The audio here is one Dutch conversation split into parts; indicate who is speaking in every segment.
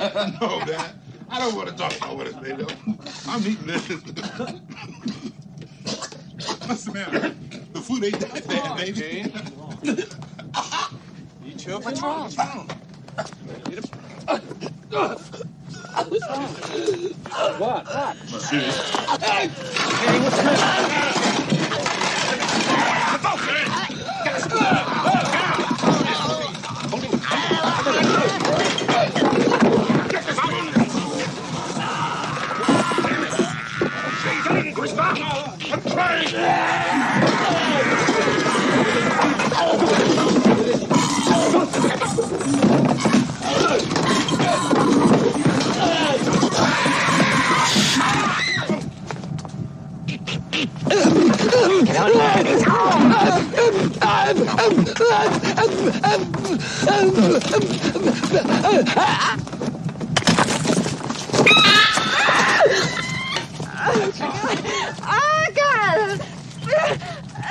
Speaker 1: no, man. I don't want to talk about what it's made of. I'm eating this. What's the matter? The food ain't that bad, baby.
Speaker 2: You chew what's wrong? What's wrong?
Speaker 3: What? What?
Speaker 4: Oh,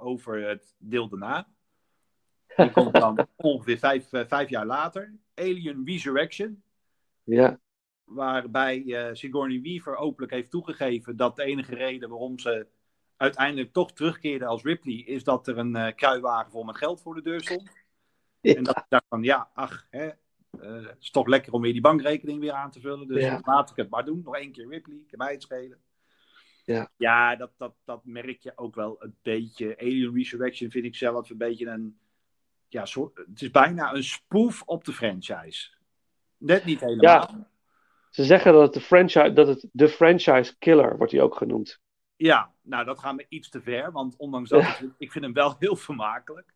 Speaker 5: over het deel daarna. Die komt dan ongeveer vijf, eh, vijf jaar later. Alien Resurrection.
Speaker 6: Ja.
Speaker 5: Waarbij eh, Sigourney Weaver openlijk heeft toegegeven dat de enige reden waarom ze uiteindelijk toch terugkeerde als Ripley is dat er een eh, kruiwagen vol met geld voor de deur stond. En dat ik dacht van ja, ach, hè, het is toch lekker om weer die bankrekening weer aan te vullen. Dus
Speaker 6: Ja.
Speaker 5: laat ik het maar doen. Nog één keer Ripley, kan mij het schelen.
Speaker 6: Ja.
Speaker 5: Ja, dat, dat, dat merk je ook wel een beetje. Alien Resurrection vind ik zelf een beetje een. Ja, soort, het is bijna een spoof op de franchise. Net niet helemaal.
Speaker 6: Ja. Ze zeggen dat het de franchise, dat het de franchise killer wordt hij ook genoemd.
Speaker 5: Ja, nou dat gaat me iets te ver. Want ondanks dat, ik, ik vind hem wel heel vermakelijk.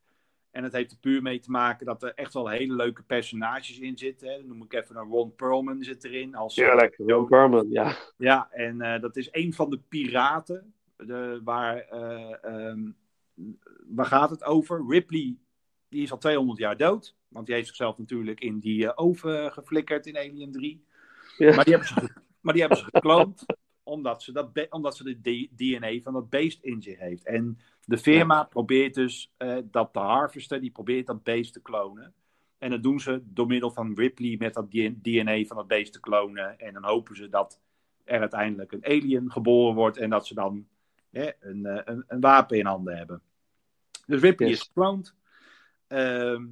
Speaker 5: En het heeft er puur mee te maken dat er echt wel hele leuke personages in zitten. Hè. Dan noem ik even een Ron Perlman zit erin. Als,
Speaker 6: Tuurlijk, Ron Perlman, ja.
Speaker 5: Ja, en eh, dat is een van de piraten. De, waar, eh, ehm, waar gaat het over? Ripley, die is al 200 jaar dood. Want die heeft zichzelf natuurlijk in die eh, oven geflikkerd in Alien 3.
Speaker 6: Ja.
Speaker 5: Maar, die hebben ze, maar die hebben ze gekloond. omdat ze, dat omdat ze de DNA van dat beest in zich heeft. En de firma probeert dus eh, dat te harvesten. Die probeert dat beest te klonen. En dat doen ze door middel van Ripley met dat DNA van dat beest te klonen. En dan hopen ze dat er uiteindelijk een alien geboren wordt. En dat ze dan hè, een, eh, een, een wapen in handen hebben. Dus Ripley
Speaker 6: Yes.
Speaker 5: is gekloond. Ehm,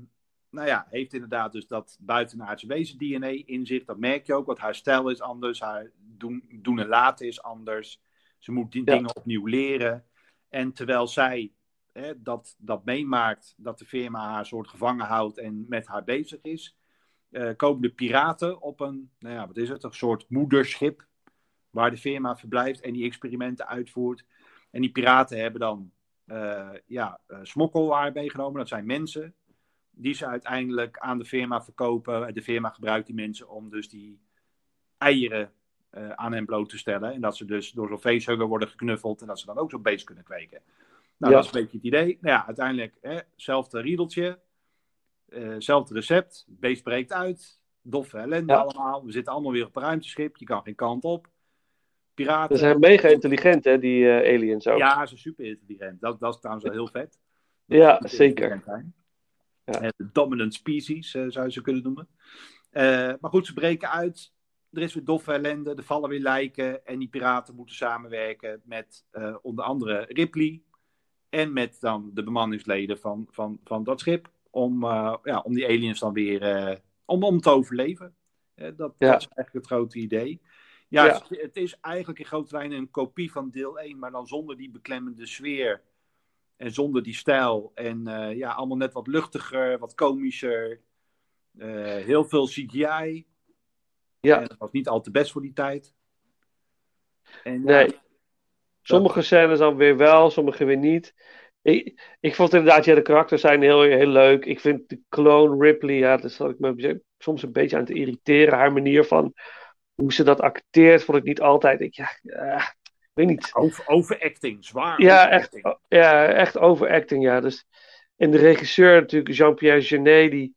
Speaker 5: nou ja, heeft inderdaad dus dat buitenaardse wezen DNA in zich. Dat merk je ook, want haar stijl is anders. Haar doen, doen en laten is anders. Ze moet die
Speaker 6: Ja.
Speaker 5: dingen opnieuw leren. En terwijl zij hè, dat, dat meemaakt, dat de firma haar soort gevangen houdt en met haar bezig is, eh, komen de piraten op een, nou ja, wat is het, een soort moederschip waar de firma verblijft en die experimenten uitvoert. En die piraten hebben dan eh, ja, eh, smokkelwaar meegenomen. Dat zijn mensen die ze uiteindelijk aan de firma verkopen. De firma gebruikt die mensen om dus die eieren eh, aan hen bloot te stellen. En dat ze dus door zo'n facehugger worden geknuffeld en dat ze dan ook zo'n beest kunnen kweken. Nou,
Speaker 6: Ja.
Speaker 5: dat is een beetje het idee. Nou ja, uiteindelijk, hè, zelfde riedeltje, eh, zelfde recept, het beest breekt uit, doffe ellende
Speaker 6: Ja.
Speaker 5: allemaal. We zitten allemaal weer op een ruimteschip, je kan geen kant op. Piraten.
Speaker 6: Ze zijn mega intelligent, hè, die eh, aliens ook.
Speaker 5: Ja, ze zijn super intelligent. Dat, dat is trouwens wel heel vet.
Speaker 6: Ja,
Speaker 5: Dat
Speaker 6: zeker. Ja.
Speaker 5: De dominant species, zou je ze kunnen noemen. Maar goed, ze breken uit. Er is weer doffe ellende, er vallen weer lijken. En die piraten moeten samenwerken met eh, onder andere Ripley. En met dan de bemanningsleden van, van, van dat schip. Om, eh, ja, om die aliens dan weer eh, om, om te overleven. Dat,
Speaker 6: Ja.
Speaker 5: dat is eigenlijk het grote idee. Ja,
Speaker 6: Ja.
Speaker 5: Het, het is eigenlijk in grote lijnen een kopie van deel 1, maar dan zonder die beklemmende sfeer. En zonder die stijl. En ja, allemaal net wat luchtiger, wat komischer. Heel veel CGI.
Speaker 6: Ja.
Speaker 5: En dat was niet al te best voor die tijd. En,
Speaker 6: Nee.
Speaker 5: ja,
Speaker 6: Sommige scènes dan weer wel, sommige weer niet. Ik, ik vond inderdaad, ja, de karakters zijn heel, heel leuk. Ik vind de clone Ripley, ja, daar zat ik me soms een beetje aan te irriteren. Haar manier van hoe ze dat acteert, vond ik niet altijd. Ik, ja, eh, weet niet.
Speaker 5: Over, overacting, zwaar.
Speaker 6: Ja, echt,
Speaker 5: overacting.
Speaker 6: ja, echt overacting, ja. Dus, en de regisseur natuurlijk, Jean-Pierre Genet, die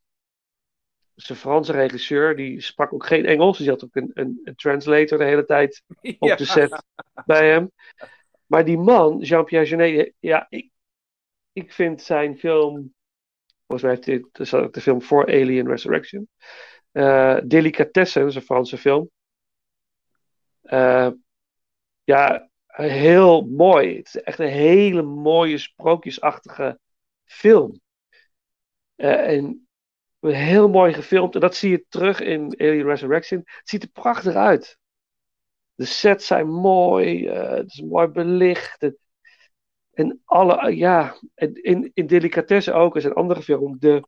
Speaker 6: is een Franse regisseur, die sprak ook geen Engels. Dus die had ook een, een, een translator de hele tijd op
Speaker 5: Ja.
Speaker 6: de set bij hem. Maar die man, Jean-Pierre Genet, ja, ik, ik vind zijn film. Volgens mij heeft hij, ook de film voor Alien Resurrection. eh Delicatessen, dat is een Franse film. Eh, ja, heel mooi. Het is echt een hele mooie, sprookjesachtige film. Eh, en heel mooi gefilmd. En dat zie je terug in Alien Resurrection. Het ziet er prachtig uit. De sets zijn mooi. eh, het is mooi belicht. En alle, ja, in, in Delicatessen ook, is een andere film. De,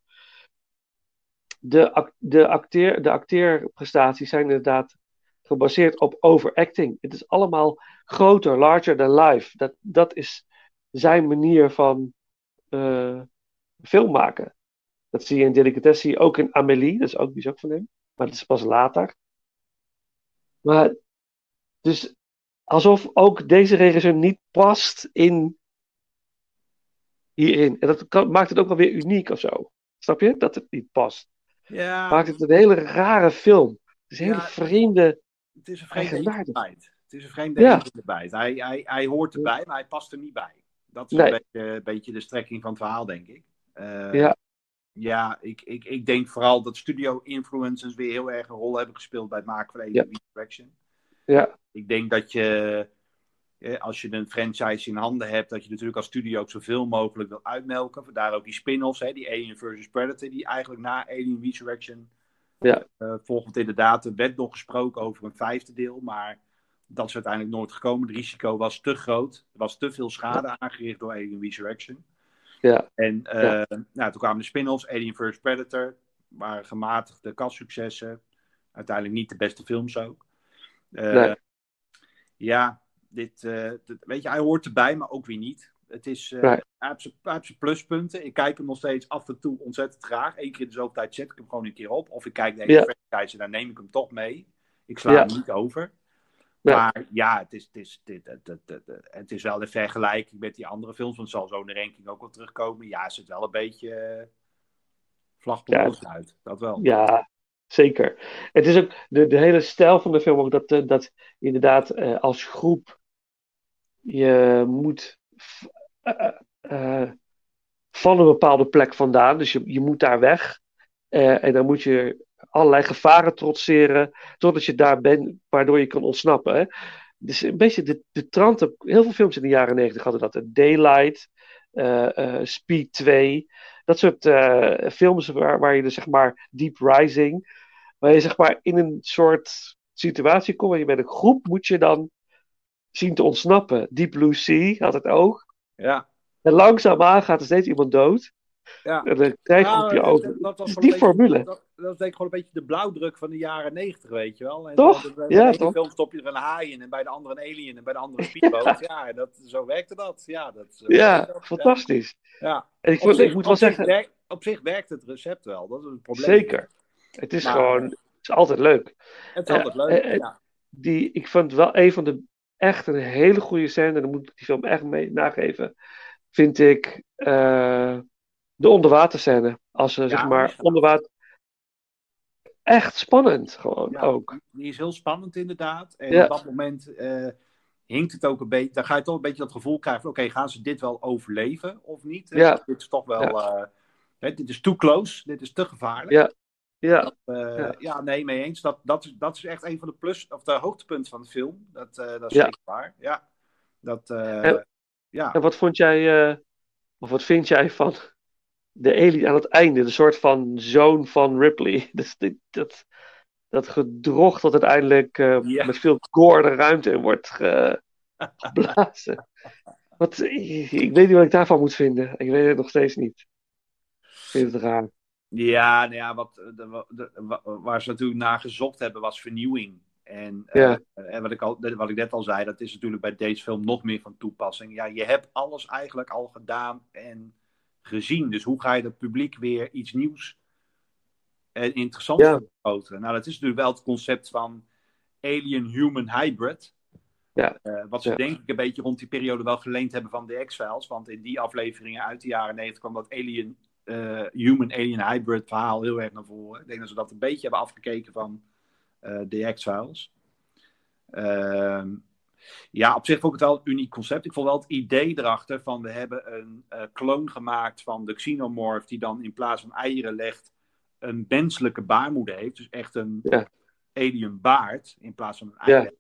Speaker 6: de, de, acteer, de acteerprestaties zijn inderdaad gebaseerd op overacting. Het is allemaal groter, larger than life. Dat, dat is zijn manier van eh, film maken. Dat zie je in Delicatessen, ook in Amélie, dat is ook, die is ook van hem. Maar dat is pas later. Maar, dus alsof ook deze regisseur niet past in hierin. En dat kan- maakt het ook wel weer uniek of zo. Snap je? Dat het niet past.
Speaker 5: Ja,
Speaker 6: Maakt het een hele rare film. Het is een hele vreemde.
Speaker 5: het is een vreemde identiteit. Het is een vreemde
Speaker 6: Ja.
Speaker 5: identiteit. Hij, hij, hij hoort erbij, maar hij past er niet bij. Dat is
Speaker 6: Nee.
Speaker 5: een, beetje, een beetje de strekking van het verhaal, denk ik. Eh,
Speaker 6: Ja.
Speaker 5: Ja, ik, ik, ik denk vooral dat studio influencers weer heel erg een rol hebben gespeeld bij het maken van Alien Resurrection.
Speaker 6: Ja,
Speaker 5: Ik denk dat je, eh, als je een franchise in handen hebt, dat je natuurlijk als studio ook zoveel mogelijk wil uitmelken. Vandaar ook die spin-offs, hè, die Alien vs. Predator, die eigenlijk na Alien Resurrection
Speaker 6: Ja.
Speaker 5: volgend inderdaad, er werd nog gesproken over een vijfde deel, maar dat is uiteindelijk nooit gekomen. Het risico was te groot. Er was te veel schade aangericht door Alien Resurrection.
Speaker 6: Ja,
Speaker 5: En eh,
Speaker 6: Ja.
Speaker 5: nou, toen kwamen de spin-offs, Alien vs. Predator, waren gematigde kastsuccessen. Uiteindelijk niet de beste films ook. Eh,
Speaker 6: Nee.
Speaker 5: Ja, dit, eh, dit- weet je, hij hoort erbij, maar ook weer niet. Het is, hij heeft zijn- pluspunten. Ik kijk hem nog steeds af en toe ontzettend graag. Eén keer in de zoveel tijd zet ik hem gewoon een keer op. Of ik kijk de hele franchise en dan neem ik hem toch mee. Ik sla hem niet over.
Speaker 6: Ja.
Speaker 5: Maar ja, het is, het, is, dit- het, het, het, het- het is wel een vergelijking met die andere films. Want het zal zo in de ranking ook wel terugkomen. Ja, is het wel een beetje uh, uit. Dat wel.
Speaker 6: ja, zeker. Het is ook de, de hele stijl van de film ook dat, eh, dat inderdaad eh, als groep je moet eh, van een bepaalde plek vandaan. Dus je, je moet daar weg. En dan moet je allerlei gevaren trotseren totdat je daar bent, waardoor je kan ontsnappen. Hè? Dus een beetje de, de trant. Heel veel films in de jaren negentig hadden dat. Daylight, eh, eh, Speed 2. Dat soort eh, films waar, waar je dus zeg maar Deep Rising, waar je zeg maar in een soort situatie komt waar je met een groep moet je dan zien te ontsnappen. Deep Blue Sea had het ook.
Speaker 5: Ja.
Speaker 6: En langzaamaan gaat er steeds iemand dood.
Speaker 5: Ja.
Speaker 6: Dan krijg je
Speaker 5: Nou,
Speaker 6: op je
Speaker 5: dat- was
Speaker 6: die
Speaker 5: een beetje-
Speaker 6: formule.
Speaker 5: Dat, dat is denk ik gewoon een beetje de blauwdruk van de jaren negentig, weet je wel. En
Speaker 6: Toch?
Speaker 5: dan- Bij
Speaker 6: Ja, toch?
Speaker 5: film stop je er een haai in en bij de andere een alien en bij de andere een speedboot. ja, dat, zo werkte dat. Ja, dat, zo
Speaker 6: Ja,
Speaker 5: dat.
Speaker 6: fantastisch.
Speaker 5: Ja.
Speaker 6: En ik,
Speaker 5: Op
Speaker 6: moet-
Speaker 5: zich-
Speaker 6: ik moet wel zeggen,
Speaker 5: werkt- op zich werkt het recept wel. Dat is het probleem.
Speaker 6: zeker. Het is
Speaker 5: Maar-
Speaker 6: gewoon, het is altijd leuk.
Speaker 5: Het is altijd
Speaker 6: Eh,
Speaker 5: leuk.
Speaker 6: eh, eh,
Speaker 5: ja.
Speaker 6: Die, ik vond wel een van de echt een hele goede scène, en dan moet ik die film echt mee nageven, vind ik eh, de onderwaterscène. Als ze zeg maar onderwater. Echt spannend gewoon
Speaker 5: Ja,
Speaker 6: ook.
Speaker 5: Die is heel spannend inderdaad. En
Speaker 6: Ja.
Speaker 5: op dat moment eh, hinkt het ook een beetje. Dan ga je toch een beetje dat gevoel krijgen van oké, gaan ze dit wel overleven of niet?
Speaker 6: Ja.
Speaker 5: Dit is toch wel. eh, hè, dit is too close, dit is te gevaarlijk.
Speaker 6: Ja. Ja,
Speaker 5: Eh,
Speaker 6: Ja.
Speaker 5: ja. nee, mee eens. Dat, dat, is, dat is echt een van de plus of de hoogtepunten van de film. Dat, dat is
Speaker 6: Ja.
Speaker 5: zeker waar. Ja. Dat,
Speaker 6: En-
Speaker 5: ja.
Speaker 6: en wat vond jij, of wat vind jij van de alien aan het einde? De soort van zoon van Ripley. Dus dit, dat, dat gedrocht dat uiteindelijk eh, met veel gore de ruimte in wordt ge- geblazen. Wat, ik, ik weet niet wat ik daarvan moet vinden. Ik weet het nog steeds niet. Ik vind het raar.
Speaker 5: Ja, nou ja, wat, de, de- wa- waar ze natuurlijk naar gezocht hebben was vernieuwing. En, eh, en wat, ik al, wat ik net al zei, dat is natuurlijk bij deze film nog meer van toepassing. Ja, je hebt alles eigenlijk al gedaan en gezien. Dus hoe ga je het publiek weer iets nieuws en interessants
Speaker 6: Ja.
Speaker 5: vergroten? Nou, dat is natuurlijk wel het concept van alien-human hybrid.
Speaker 6: Ja.
Speaker 5: Eh, wat ze
Speaker 6: Ja.
Speaker 5: denk ik een beetje rond die periode wel geleend hebben van de X-Files. Want in die afleveringen uit de jaren 90 kwam dat alien, eh, human-alien hybrid verhaal heel erg naar voren. Ik denk dat ze dat een beetje hebben afgekeken van eh, de X-Files. Ja, op zich vond ik het wel een uniek concept. Ik vond wel het idee erachter van we hebben een eh kloon gemaakt van de xenomorph die dan in plaats van eieren legt een menselijke baarmoeder heeft. Dus echt een
Speaker 6: Ja.
Speaker 5: alien baard in plaats van een
Speaker 6: Ja.
Speaker 5: eier.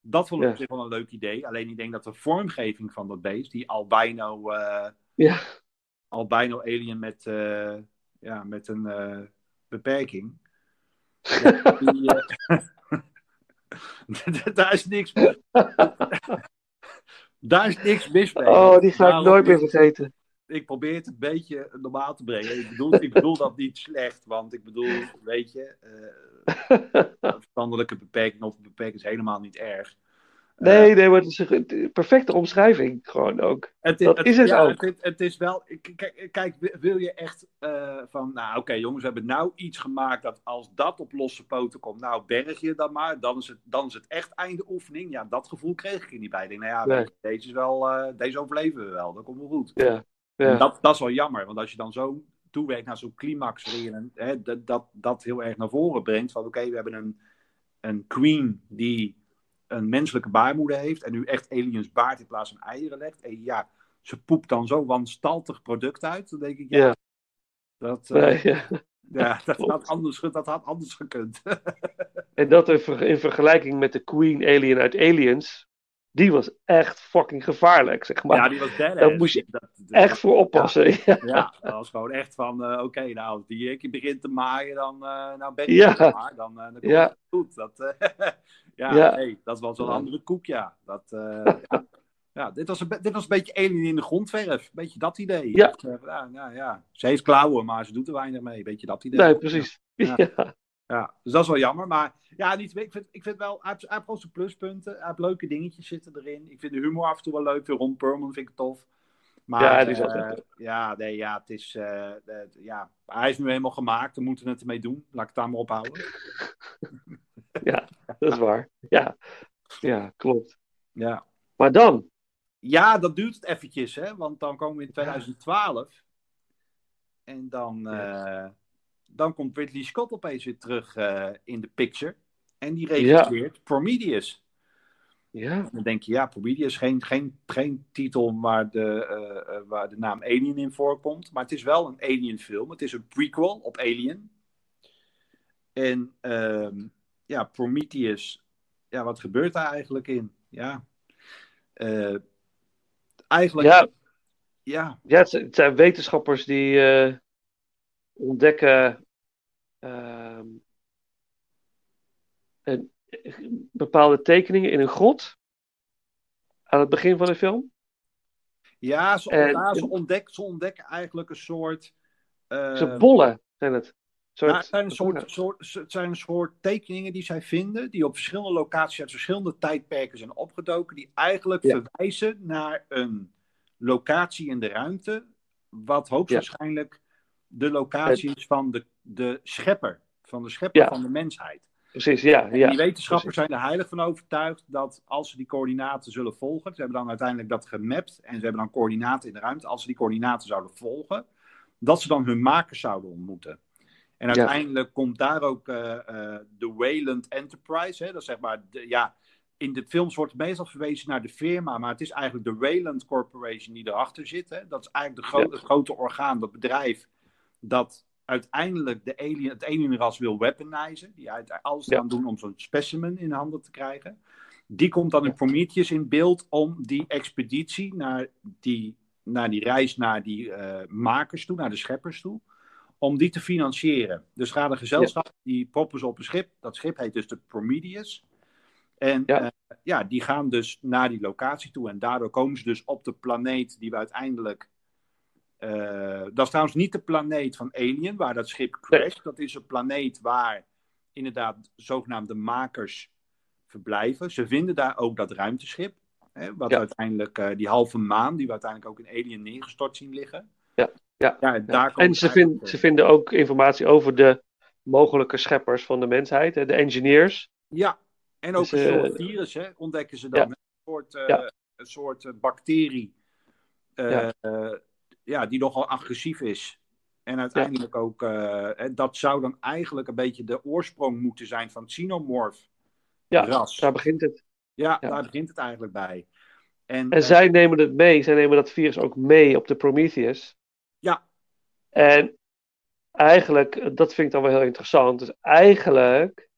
Speaker 5: Dat vond ik
Speaker 6: Ja.
Speaker 5: op zich wel een leuk idee. Alleen ik denk dat de vormgeving van dat beest, die albino, eh,
Speaker 6: Ja.
Speaker 5: albino alien met, eh, ja, met een eh, beperking. Die, eh, daar is niks. daar is niks mis mee.
Speaker 6: Oh, die ga ik
Speaker 5: Daarom-
Speaker 6: nooit meer vergeten.
Speaker 5: Ik probeer het een beetje normaal te brengen. Ik bedoel, ik bedoel dat niet slecht, want ik bedoel, weet je, een verstandelijke beperking of een beperking is helemaal niet erg. Eh,
Speaker 6: Nee, nee, maar het is een perfecte omschrijving gewoon ook.
Speaker 5: Het
Speaker 6: Dat is het
Speaker 5: ja,
Speaker 6: ook.
Speaker 5: Het, het is wel. Kijk, kijk wil je echt eh, van. Nou, oké, jongens, we hebben nou iets gemaakt dat als dat op losse poten komt, nou berg je dan maar. Dan is het, dan is het echt einde oefening. Ja, dat gevoel kreeg ik er niet bij. Ik denk, nou ja,
Speaker 6: Nee.
Speaker 5: deze, is wel, eh, deze overleven we wel. Dat komt wel goed.
Speaker 6: Ja.
Speaker 5: Dat, dat is wel jammer, want als je dan zo toewerkt naar zo'n climax waarin hè, dat, dat, dat heel erg naar voren brengt. Van oké, we hebben een, een queen die een menselijke baarmoeder heeft en nu echt aliens baard in plaats van eieren legt. En ja, ze poept dan zo wanstaltig product uit. Dan denk ik, ja,
Speaker 6: Ja.
Speaker 5: dat, eh,
Speaker 6: Nee, ja.
Speaker 5: ja, dat,
Speaker 6: klopt.
Speaker 5: had anders, dat had anders gekund.
Speaker 6: En dat in, ver- in vergelijking met de Queen Alien uit Aliens, die was echt fucking gevaarlijk, zeg maar.
Speaker 5: ja, die was badass.
Speaker 6: daar moest je
Speaker 5: Dat- dat-
Speaker 6: echt voor oppassen. Ja.
Speaker 5: Ja, dat was gewoon echt van, eh, oké, nou, als die ik begint te maaien, dan, eh, nou ben je
Speaker 6: Ja.
Speaker 5: maar. Dan, eh, dan komt
Speaker 6: Ja.
Speaker 5: het goed. Dat, ja,
Speaker 6: Ja.
Speaker 5: nee, dat was wel een
Speaker 6: Ja.
Speaker 5: andere koek, ja. Dat, ja. ja, dit was, een, dit was een beetje alien in de grondverf. Een beetje dat idee.
Speaker 6: Ja.
Speaker 5: Dat, eh, ja, ja, ja. Ze heeft klauwen, maar ze doet er weinig mee. Een beetje dat idee.
Speaker 6: Nee, precies.
Speaker 5: Ja.
Speaker 6: Ja.
Speaker 5: Ja, dus dat is wel jammer. Maar ja, niet, ik, vind, ik vind wel, hij heeft, zijn pluspunten. Hij heeft leuke dingetjes zitten erin. Ik vind de humor af en toe wel leuk. De Ron Perlman vind ik tof. Maar,
Speaker 6: Ja, die is altijd leuk.
Speaker 5: Ja, nee, ja, het is, eh, ja, hij is nu helemaal gemaakt. We moeten het ermee doen. Laat ik het daar maar ophouden.
Speaker 6: ja, dat is waar. Ja, ja klopt.
Speaker 5: Ja.
Speaker 6: Maar dan,
Speaker 5: ja, dat duurt het eventjes, hè. Want dan komen we in 2012. En dan, eh, dan komt Ridley Scott opeens weer terug eh, in de picture. En die regisseert Prometheus.
Speaker 6: ja,
Speaker 5: Dan denk je, ja, Prometheus, geen, geen, geen titel waar de, eh, eh, waar de naam Alien in voorkomt. Maar het is wel een Alien film. Het is een prequel op Alien. En ehm, ja, Prometheus, ja, wat gebeurt daar eigenlijk in? Ja, eigenlijk,
Speaker 6: ja,
Speaker 5: ja,
Speaker 6: ja het, zijn- het zijn wetenschappers die ontdekken ehm, een, bepaalde tekeningen in een grot aan het begin van de film.
Speaker 5: ja ze,
Speaker 6: En-
Speaker 5: ja, ze, ontdek, ze ontdekken eigenlijk een soort...
Speaker 6: Ze bollen zijn het. Soort,
Speaker 5: Nou, het, zijn een soort, soort, het zijn een soort tekeningen die zij vinden, die op verschillende locaties uit verschillende tijdperken zijn opgedoken, die eigenlijk
Speaker 6: Ja.
Speaker 5: verwijzen naar een locatie in de ruimte, wat hoogstwaarschijnlijk de locatie is van de, de schepper, van de schepper
Speaker 6: Ja.
Speaker 5: van de mensheid.
Speaker 6: Precies, ja.
Speaker 5: En
Speaker 6: ja.
Speaker 5: die wetenschappers zijn er heilig van overtuigd dat als ze die coördinaten zullen volgen, ze hebben dan uiteindelijk dat gemapt en ze hebben dan coördinaten in de ruimte, als ze die coördinaten zouden volgen, dat ze dan hun makers zouden ontmoeten. En
Speaker 6: Ja.
Speaker 5: uiteindelijk komt daar ook eh, eh, de Wayland Enterprise, hè, dat is zeg maar, de, ja, in de films wordt meestal verwezen naar de firma, maar het is eigenlijk de Wayland Corporation die erachter zit. Hè. Dat is eigenlijk de gro-
Speaker 6: Ja.
Speaker 5: het grote orgaan, dat bedrijf, dat uiteindelijk de alien, het alienras wil weaponizen. Die uit alles
Speaker 6: Ja.
Speaker 5: gaan doen om zo'n specimen in handen te krijgen. Die komt dan in Prometheus in beeld om die expeditie naar die, naar die reis naar die eh, makers toe, naar de scheppers toe, om die te financieren. Dus gaat een gezelschap, die proppen ze op een schip. Dat schip heet dus de Prometheus. En
Speaker 6: Ja.
Speaker 5: ja. ja, die gaan dus naar die locatie toe. En daardoor komen ze dus op de planeet die we uiteindelijk. Eh, dat is trouwens niet de planeet van Alien, waar dat schip crasht. Dat is een planeet waar inderdaad zogenaamde makers verblijven. Ze vinden daar ook dat ruimteschip. Hè, wat
Speaker 6: Ja.
Speaker 5: uiteindelijk, eh, die halve maan, die we uiteindelijk ook in Alien neergestort zien liggen.
Speaker 6: Ja, ja,
Speaker 5: ja, en,
Speaker 6: Ja. En ze, vind-
Speaker 5: eh,
Speaker 6: ze vinden ook informatie over de mogelijke scheppers van de mensheid, hè, de engineers.
Speaker 5: Ja, en ook
Speaker 6: Dus,
Speaker 5: een
Speaker 6: eh,
Speaker 5: soort virus, hè, ontdekken ze dan. Een soort, eh, een soort eh, bacterie, eh,
Speaker 6: Ja.
Speaker 5: eh, die nogal agressief is. En uiteindelijk ook, eh, hè, dat zou dan eigenlijk een beetje de oorsprong moeten zijn van het xenomorph
Speaker 6: Ja,
Speaker 5: ras.
Speaker 6: daar begint het.
Speaker 5: Ja,
Speaker 6: ja.
Speaker 5: daar begint het eigenlijk bij. En,
Speaker 6: En
Speaker 5: eh,
Speaker 6: zij nemen het mee, zij nemen dat virus ook mee op de Prometheus.
Speaker 5: Ja.
Speaker 6: En eigenlijk, dat vind ik dan wel heel interessant. Dus eigenlijk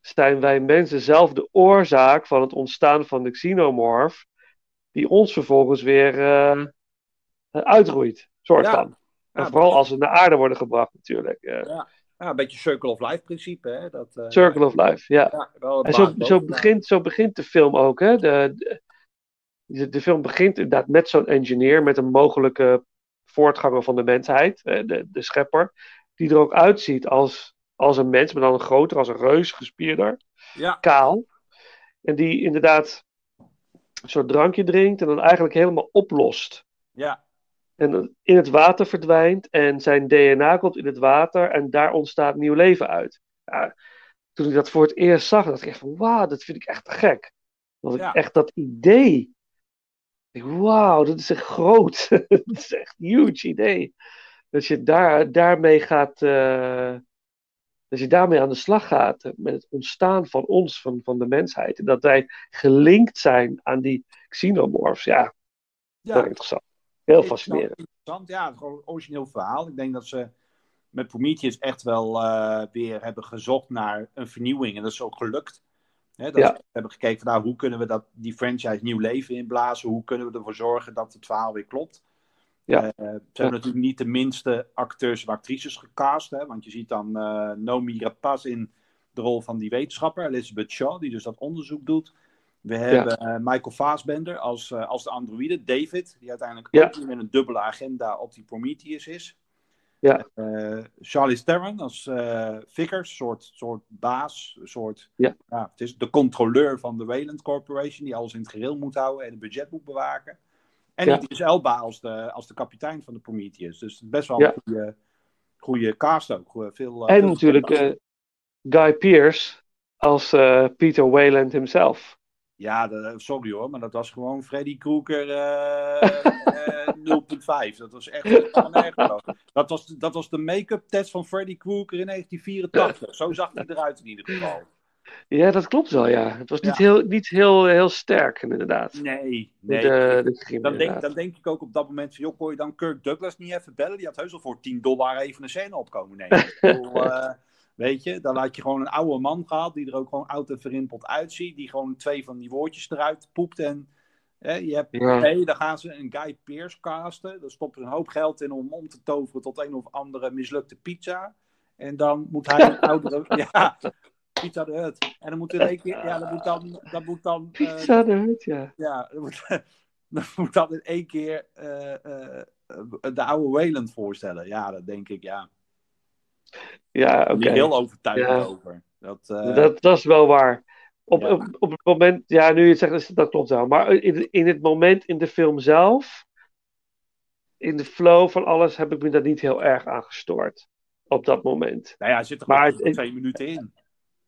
Speaker 6: zijn wij mensen zelf de oorzaak van het ontstaan van de xenomorph, die ons vervolgens weer eh, uitroeit, soort
Speaker 5: Ja.
Speaker 6: van. En
Speaker 5: Ja,
Speaker 6: vooral als ze naar aarde worden gebracht, natuurlijk. Eh,
Speaker 5: ja, een beetje circle of life principe. Hè? Dat, eh,
Speaker 6: Circle of Life, ja.
Speaker 5: ja, wel
Speaker 6: En zo, zo, begint, zo begint de film ook. Hè? De, de, de film begint inderdaad met zo'n engineer, met een mogelijke voortganger van de mensheid, de, de schepper, die er ook uitziet als, als een mens, maar dan een groter, als een reus, gespierder,
Speaker 5: Ja,
Speaker 6: kaal. En die inderdaad een soort drankje drinkt en dan eigenlijk helemaal oplost.
Speaker 5: ja,
Speaker 6: En in het water verdwijnt en zijn DNA komt in het water en daar ontstaat nieuw leven uit. Ja, toen ik dat voor het eerst zag, dacht ik echt van wauw, dat vind ik echt te gek. Dat ik echt dat idee. Wauw, dat is echt groot. dat is echt een huge idee. Dat je daar, daarmee gaat, eh, dat je daarmee aan de slag gaat met het ontstaan van ons, van, van de mensheid. En dat wij gelinkt zijn aan die xenomorphs. Ja,
Speaker 5: ja.
Speaker 6: heel interessant. Heel fascinerend.
Speaker 5: Interessant, ja, gewoon een origineel verhaal. Ik denk dat ze met Prometheus echt wel eh, weer hebben gezocht naar een vernieuwing. En dat is ook gelukt. Hè, dat
Speaker 6: Ja.
Speaker 5: hebben gekeken van nou, hoe kunnen we dat, die franchise nieuw leven inblazen? Hoe kunnen we ervoor zorgen dat het verhaal weer klopt?
Speaker 6: Ja.
Speaker 5: Eh, ze hebben natuurlijk niet de minste acteurs en actrices gecast. Hè, want je ziet dan eh Nomi Rapaz in de rol van die wetenschapper. Elizabeth Shaw, die dus dat onderzoek doet. We hebben eh, Michael Fassbender als, eh, als de androïde. David, die uiteindelijk
Speaker 6: Ja.
Speaker 5: ook met een dubbele agenda op die Prometheus is.
Speaker 6: Ja.
Speaker 5: Eh, Charlie Theron als eh Vickers, soort, soort baas, soort,
Speaker 6: Ja.
Speaker 5: het is de controleur van de Wayland Corporation, die alles in het gereel moet houden en het budget moet bewaken. En
Speaker 6: Ja.
Speaker 5: Idris Elba als de, als de kapitein van de Prometheus. Dus best wel
Speaker 6: Ja.
Speaker 5: een goede, goede cast ook. Goeie- Veel,
Speaker 6: En
Speaker 5: veel
Speaker 6: natuurlijk Guy Pearce als Peter Wayland himself.
Speaker 5: Ja, sorry hoor, maar dat was gewoon Freddy Krueger eh, eh, 0.5. Dat was echt dat was, dat was de make-up test van Freddy Krueger in 1984. Zo zag hij eruit in ieder geval.
Speaker 6: Ja, dat klopt wel, ja. Het was niet,
Speaker 5: Ja.
Speaker 6: heel, niet heel, heel sterk, inderdaad.
Speaker 5: Nee, nee.
Speaker 6: de
Speaker 5: dan, denk, dan denk ik ook op dat moment van, joh, kon je dan Kirk Douglas niet even bellen? Die had heus al voor 10 dollar even een scène opkomen nemen. Ik bedoel, eh, weet je, dan had je gewoon een oude man gehad, die er ook gewoon oud en verrimpeld uitziet, die gewoon twee van die woordjes eruit poept en... Hè, je hebt,
Speaker 6: Ja.
Speaker 5: nee, dan gaan ze een Guy Pearce casten. Daar stoppen ze een hoop geld in om om te toveren tot een of andere mislukte pizza. En dan moet hij een oudere... Ja, Pizza de Hut. En dan moet er één keer... Ja, dan moet dan... Dan moet dan eh,
Speaker 6: Pizza de Hut, ja.
Speaker 5: ja, dan moet, dan moet dat in één keer eh, eh, de oude Wayland voorstellen. Ja, dat denk ik, ja.
Speaker 6: Ja,
Speaker 5: Ik
Speaker 6: oké.
Speaker 5: heel overtuigend
Speaker 6: Ja.
Speaker 5: over. Dat, eh,
Speaker 6: Dat, dat is wel waar. Op,
Speaker 5: Ja.
Speaker 6: op, op het moment, ja, nu je het zegt, dat klopt wel. Maar in, in het moment in de film zelf, in de flow van alles, heb ik me daar niet heel erg aan gestoord. Op dat moment.
Speaker 5: nou ja, zit er
Speaker 6: Maar het-
Speaker 5: twee minuten in.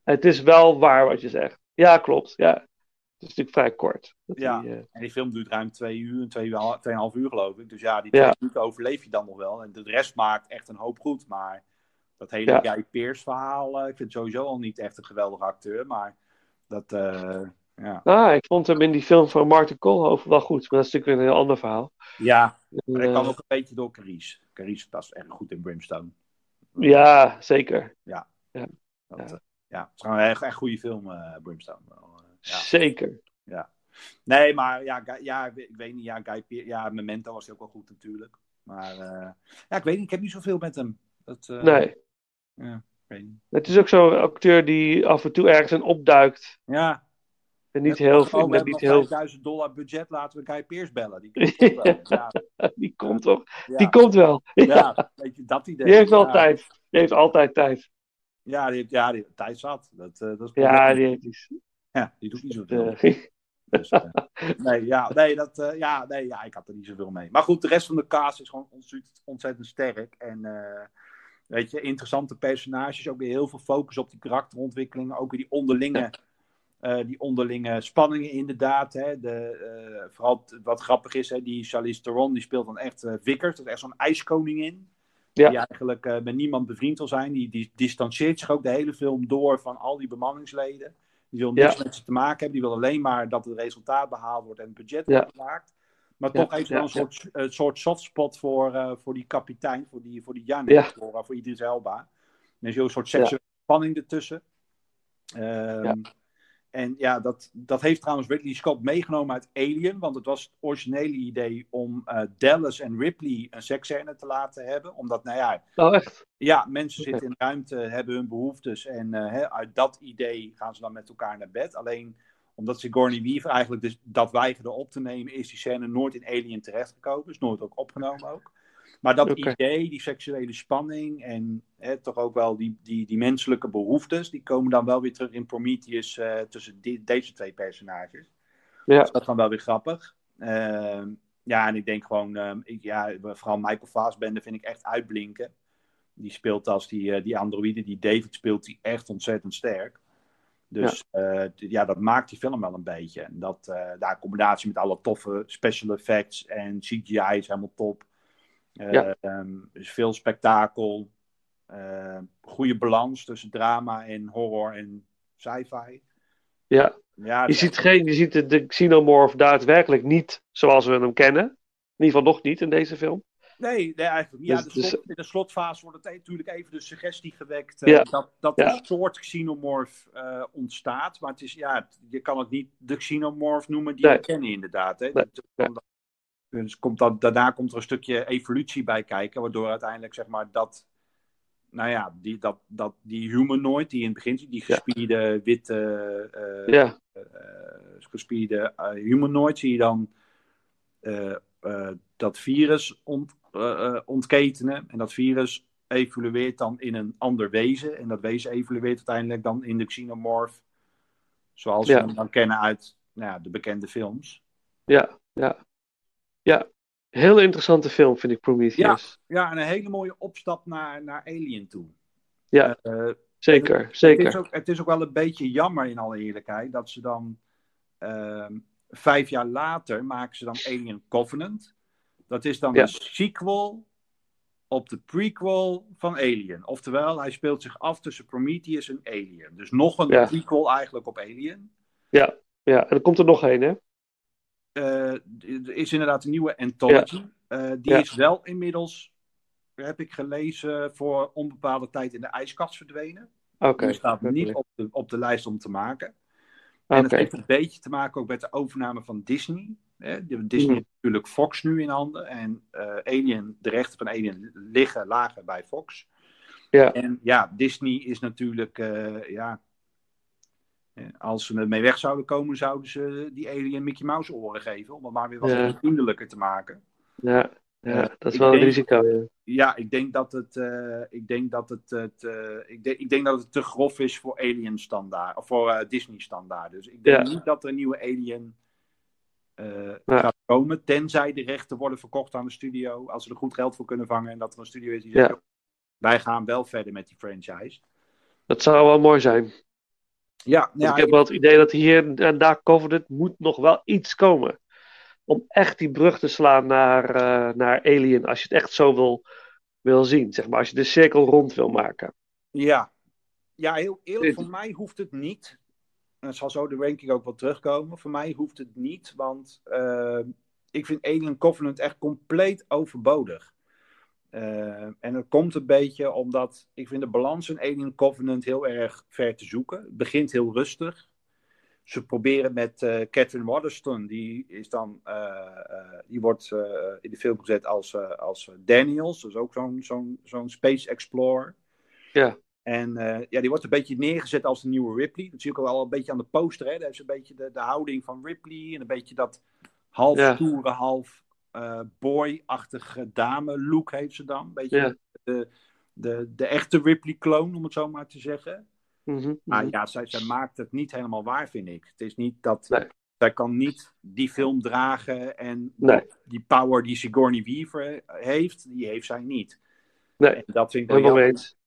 Speaker 6: Het is wel waar wat je zegt. Ja, klopt. Ja. Het is natuurlijk vrij kort.
Speaker 5: Ja.
Speaker 6: die, eh,
Speaker 5: En die film duurt ruim twee uur, twee, uur- tweeënhalf uur geloof ik. Dus ja, die
Speaker 6: Ja.
Speaker 5: twee minuten overleef je dan nog wel. En de rest maakt echt een hoop goed. Maar dat hele
Speaker 6: Ja.
Speaker 5: Guy Pearce verhaal, eh, ik vind sowieso al niet echt een geweldige acteur. Maar dat, eh, ja.
Speaker 6: Ah, ik vond hem in die film van Martin Koolhoven wel goed. Maar dat is natuurlijk weer een heel ander verhaal.
Speaker 5: Ja, maar dat
Speaker 6: Eh,
Speaker 5: kwam ook een beetje door Carice. Carice was echt goed in Brimstone.
Speaker 6: ja, zeker.
Speaker 5: Dat,
Speaker 6: Ja.
Speaker 5: ja. ja, het is gewoon een echt, echt goede film, eh, Brimstone. Eh, ja.
Speaker 6: Zeker.
Speaker 5: Nee, maar ja, Guy- ja, ik weet- niet. Ja, Guy Pearce- ja, Memento was hij ook wel goed natuurlijk. Maar eh, ja, ik weet niet. Ik heb niet zoveel met hem. Dat, eh,
Speaker 6: Nee.
Speaker 5: Ja.
Speaker 6: Het is ook zo'n acteur die af en toe ergens in opduikt.
Speaker 5: Ja,
Speaker 6: En niet heel
Speaker 5: oh,
Speaker 6: veel. met niet heel...
Speaker 5: 5000 dollar budget, laten we Guy Pearce bellen. Die komt wel. Ja,
Speaker 6: Die komt toch?
Speaker 5: ja,
Speaker 6: Die komt wel. Ja.
Speaker 5: weet je, dat idee.
Speaker 6: Die heeft wel tijd. Die heeft altijd tijd.
Speaker 5: Ja, die, ja die, tijd zat. Dat, eh, dat is
Speaker 6: Ja, die heeft iets.
Speaker 5: ja, die doet niet zoveel.
Speaker 6: eh,
Speaker 5: Dus, eh, nee, ja, nee, dat, ja, nee, ja, ik had er niet zoveel mee. Maar goed, de rest van de cast is gewoon ontzettend, ontzettend sterk. En weet je, interessante personages. Ook weer heel veel focus op die karakterontwikkelingen. Ook weer die onderlinge, eh, die onderlinge spanningen inderdaad. Hè. De, eh, vooral wat grappig is, hè, die Charlize Theron, die speelt dan echt eh Vickers. Dat is echt zo'n ijskoningin.
Speaker 6: Ja.
Speaker 5: Die eigenlijk met niemand bevriend wil zijn. Die, die distancieert zich ook de hele film door van al die bemanningsleden. Die wil niks
Speaker 6: Ja.
Speaker 5: met ze te maken hebben. Die wil alleen maar dat het resultaat behaald wordt en het budget
Speaker 6: Ja.
Speaker 5: wordt gemaakt. Maar toch
Speaker 6: ja,
Speaker 5: een soort, een soort softspot voor, eh, voor die kapitein, voor die, voor die voor, voor Idris Elba. Er is een soort seksuele spanning ertussen. Ehm. En ja, dat, dat heeft trouwens Ridley Scott meegenomen uit Alien. Want het was het originele idee om eh, Dallas en Ripley een seksscène te laten hebben. Omdat, nou ja,
Speaker 6: Oh, echt?
Speaker 5: ja, mensen zitten in ruimte, hebben hun behoeftes. En eh, hè, uit dat idee gaan ze dan met elkaar naar bed. Alleen omdat Sigourney Weaver eigenlijk dus dat weigerde op te nemen, is die scène nooit in Alien terechtgekomen. Is nooit ook opgenomen ook. Maar dat idee, die seksuele spanning en hè, toch ook wel die, die, die menselijke behoeftes, die komen dan wel weer terug in Prometheus eh, tussen die- deze twee personages.
Speaker 6: Ja.
Speaker 5: Dus dat is dan wel weer grappig. Ehm, ja, en ik denk gewoon, ehm, ik, ja, vooral Michael Fassbender vind ik echt uitblinken. Die speelt als die, eh, die androïde, die David speelt, die echt ontzettend sterk. Dus ja. ja, dat maakt die film wel een beetje. En dat, eh daar in combinatie met alle toffe special effects en CGI is helemaal top. Eh,
Speaker 6: Ja.
Speaker 5: ehm, dus veel spektakel. eh, goede balans tussen drama en horror en sci-fi.
Speaker 6: Ja.
Speaker 5: Ja,
Speaker 6: Je
Speaker 5: dat-
Speaker 6: ziet, geen, je ziet de, de Xenomorph daadwerkelijk niet zoals we hem kennen. In ieder geval nog niet in deze film.
Speaker 5: Nee, nee, eigenlijk niet. Ja,
Speaker 6: Dus-
Speaker 5: de
Speaker 6: dus-
Speaker 5: slot- in de slotfase wordt het natuurlijk even de suggestie gewekt eh,
Speaker 6: Ja.
Speaker 5: dat, dat
Speaker 6: Ja.
Speaker 5: een soort xenomorph eh, ontstaat. Maar het is, ja, je kan het niet de xenomorph noemen die
Speaker 6: Nee.
Speaker 5: we kennen inderdaad. Hè.
Speaker 6: Nee,
Speaker 5: Dat- Dus komt dat, daarna komt er een stukje evolutie bij kijken, waardoor uiteindelijk zeg maar dat, nou ja, die, dat, dat, die humanoid die in het begin ziet, die gespierde witte, eh, gespierde humanoid, zie je dan dat virus ont, eh, ontketenen. En dat virus evolueert dan in een ander wezen. En dat wezen evolueert uiteindelijk dan in de xenomorph. Zoals
Speaker 6: Ja.
Speaker 5: we hem dan kennen uit nou ja, de bekende films.
Speaker 6: ja, ja. Ja, heel interessante film vind ik Prometheus.
Speaker 5: Ja, en een hele mooie opstap naar, naar Alien toe.
Speaker 6: Ja.
Speaker 5: Eh,
Speaker 6: Zeker,
Speaker 5: Het is,
Speaker 6: zeker.
Speaker 5: ook, het is ook wel een beetje jammer in alle eerlijkheid dat ze dan ehm, vijf jaar later maken ze dan Alien Covenant. Dat is dan
Speaker 6: Ja.
Speaker 5: een sequel op de prequel van Alien. Oftewel, hij speelt zich af tussen Prometheus en Alien. Dus nog een
Speaker 6: Ja.
Speaker 5: prequel eigenlijk op Alien.
Speaker 6: Ja, en er komt er nog een, hè?
Speaker 5: Eh, er is inderdaad een nieuwe anthology. Eh, die
Speaker 6: Ja.
Speaker 5: is wel inmiddels, heb ik gelezen, voor onbepaalde tijd in de ijskast verdwenen.
Speaker 6: Oké.
Speaker 5: Die staat niet op de, op de lijst om te maken. En dat
Speaker 6: Oké.
Speaker 5: heeft een beetje te maken ook met de overname van Disney. Hè? Disney
Speaker 6: Mhm.
Speaker 5: heeft natuurlijk Fox nu in handen. En eh, Alien, de rechten van Alien liggen lager bij Fox.
Speaker 6: Ja.
Speaker 5: En ja, Disney is natuurlijk, eh, ja... eh, Als ze ermee weg zouden komen, zouden ze die Alien Mickey Mouse oren geven. Om het maar weer wat
Speaker 6: Ja.
Speaker 5: vriendelijker te maken.
Speaker 6: Ja, ja, dat is wel een risico. Ja.
Speaker 5: Ja, ik denk dat het, ik denk dat het, het ik, denk, ik denk dat het te grof is voor Alien standaard, of voor Disney standaard. Dus ik denk
Speaker 6: Ja.
Speaker 5: niet dat er een nieuwe Alien
Speaker 6: Ja.
Speaker 5: gaat komen, tenzij de rechten worden verkocht aan de studio, als ze er goed geld voor kunnen vangen en dat er een studio is die
Speaker 6: Ja.
Speaker 5: zegt, wij gaan wel verder met die franchise.
Speaker 6: Dat zou wel mooi zijn.
Speaker 5: Ja,
Speaker 6: ik heb wel het idee dat hier en daar Covenant moet nog wel iets komen. Om echt die brug te slaan naar, eh, naar Alien. Als je het echt zo wil, wil zien. Zeg maar, als je de cirkel rond wil maken.
Speaker 5: Ja, ja heel eerlijk, voor mij hoeft het niet. En het zal zo de ranking ook wel terugkomen. Voor mij hoeft het niet, want eh, ik vind Alien Covenant echt compleet overbodig. Eh, en dat komt een beetje omdat ik vind de balans in Alien Covenant heel erg ver te zoeken. Het begint heel rustig. Ze proberen met eh, Catherine Waterston, die is dan, die wordt in de film gezet als, als Daniels, dus ook zo'n zo'n zo'n space explorer.
Speaker 6: Ja.
Speaker 5: En eh, ja, die wordt een beetje neergezet als de nieuwe Ripley. Dat zie ik ook al een beetje aan de poster. Hè. Daar heeft ze een beetje de, de houding van Ripley. En een beetje dat half
Speaker 6: Ja.
Speaker 5: half eh boy-achtige dame look heeft ze dan. Een beetje
Speaker 6: Ja.
Speaker 5: de, de, de echte Ripley-kloon, om het zo maar te zeggen.
Speaker 6: Mhm,
Speaker 5: Maar
Speaker 6: mhm.
Speaker 5: ja, zij, zij maakt het niet helemaal waar, vind ik. Het is niet dat.
Speaker 6: Nee.
Speaker 5: Zij kan niet die film dragen en
Speaker 6: Nee.
Speaker 5: die power die Sigourney Weaver heeft, die heeft zij niet.
Speaker 6: Nee,
Speaker 5: En dat vind ik wel jammer.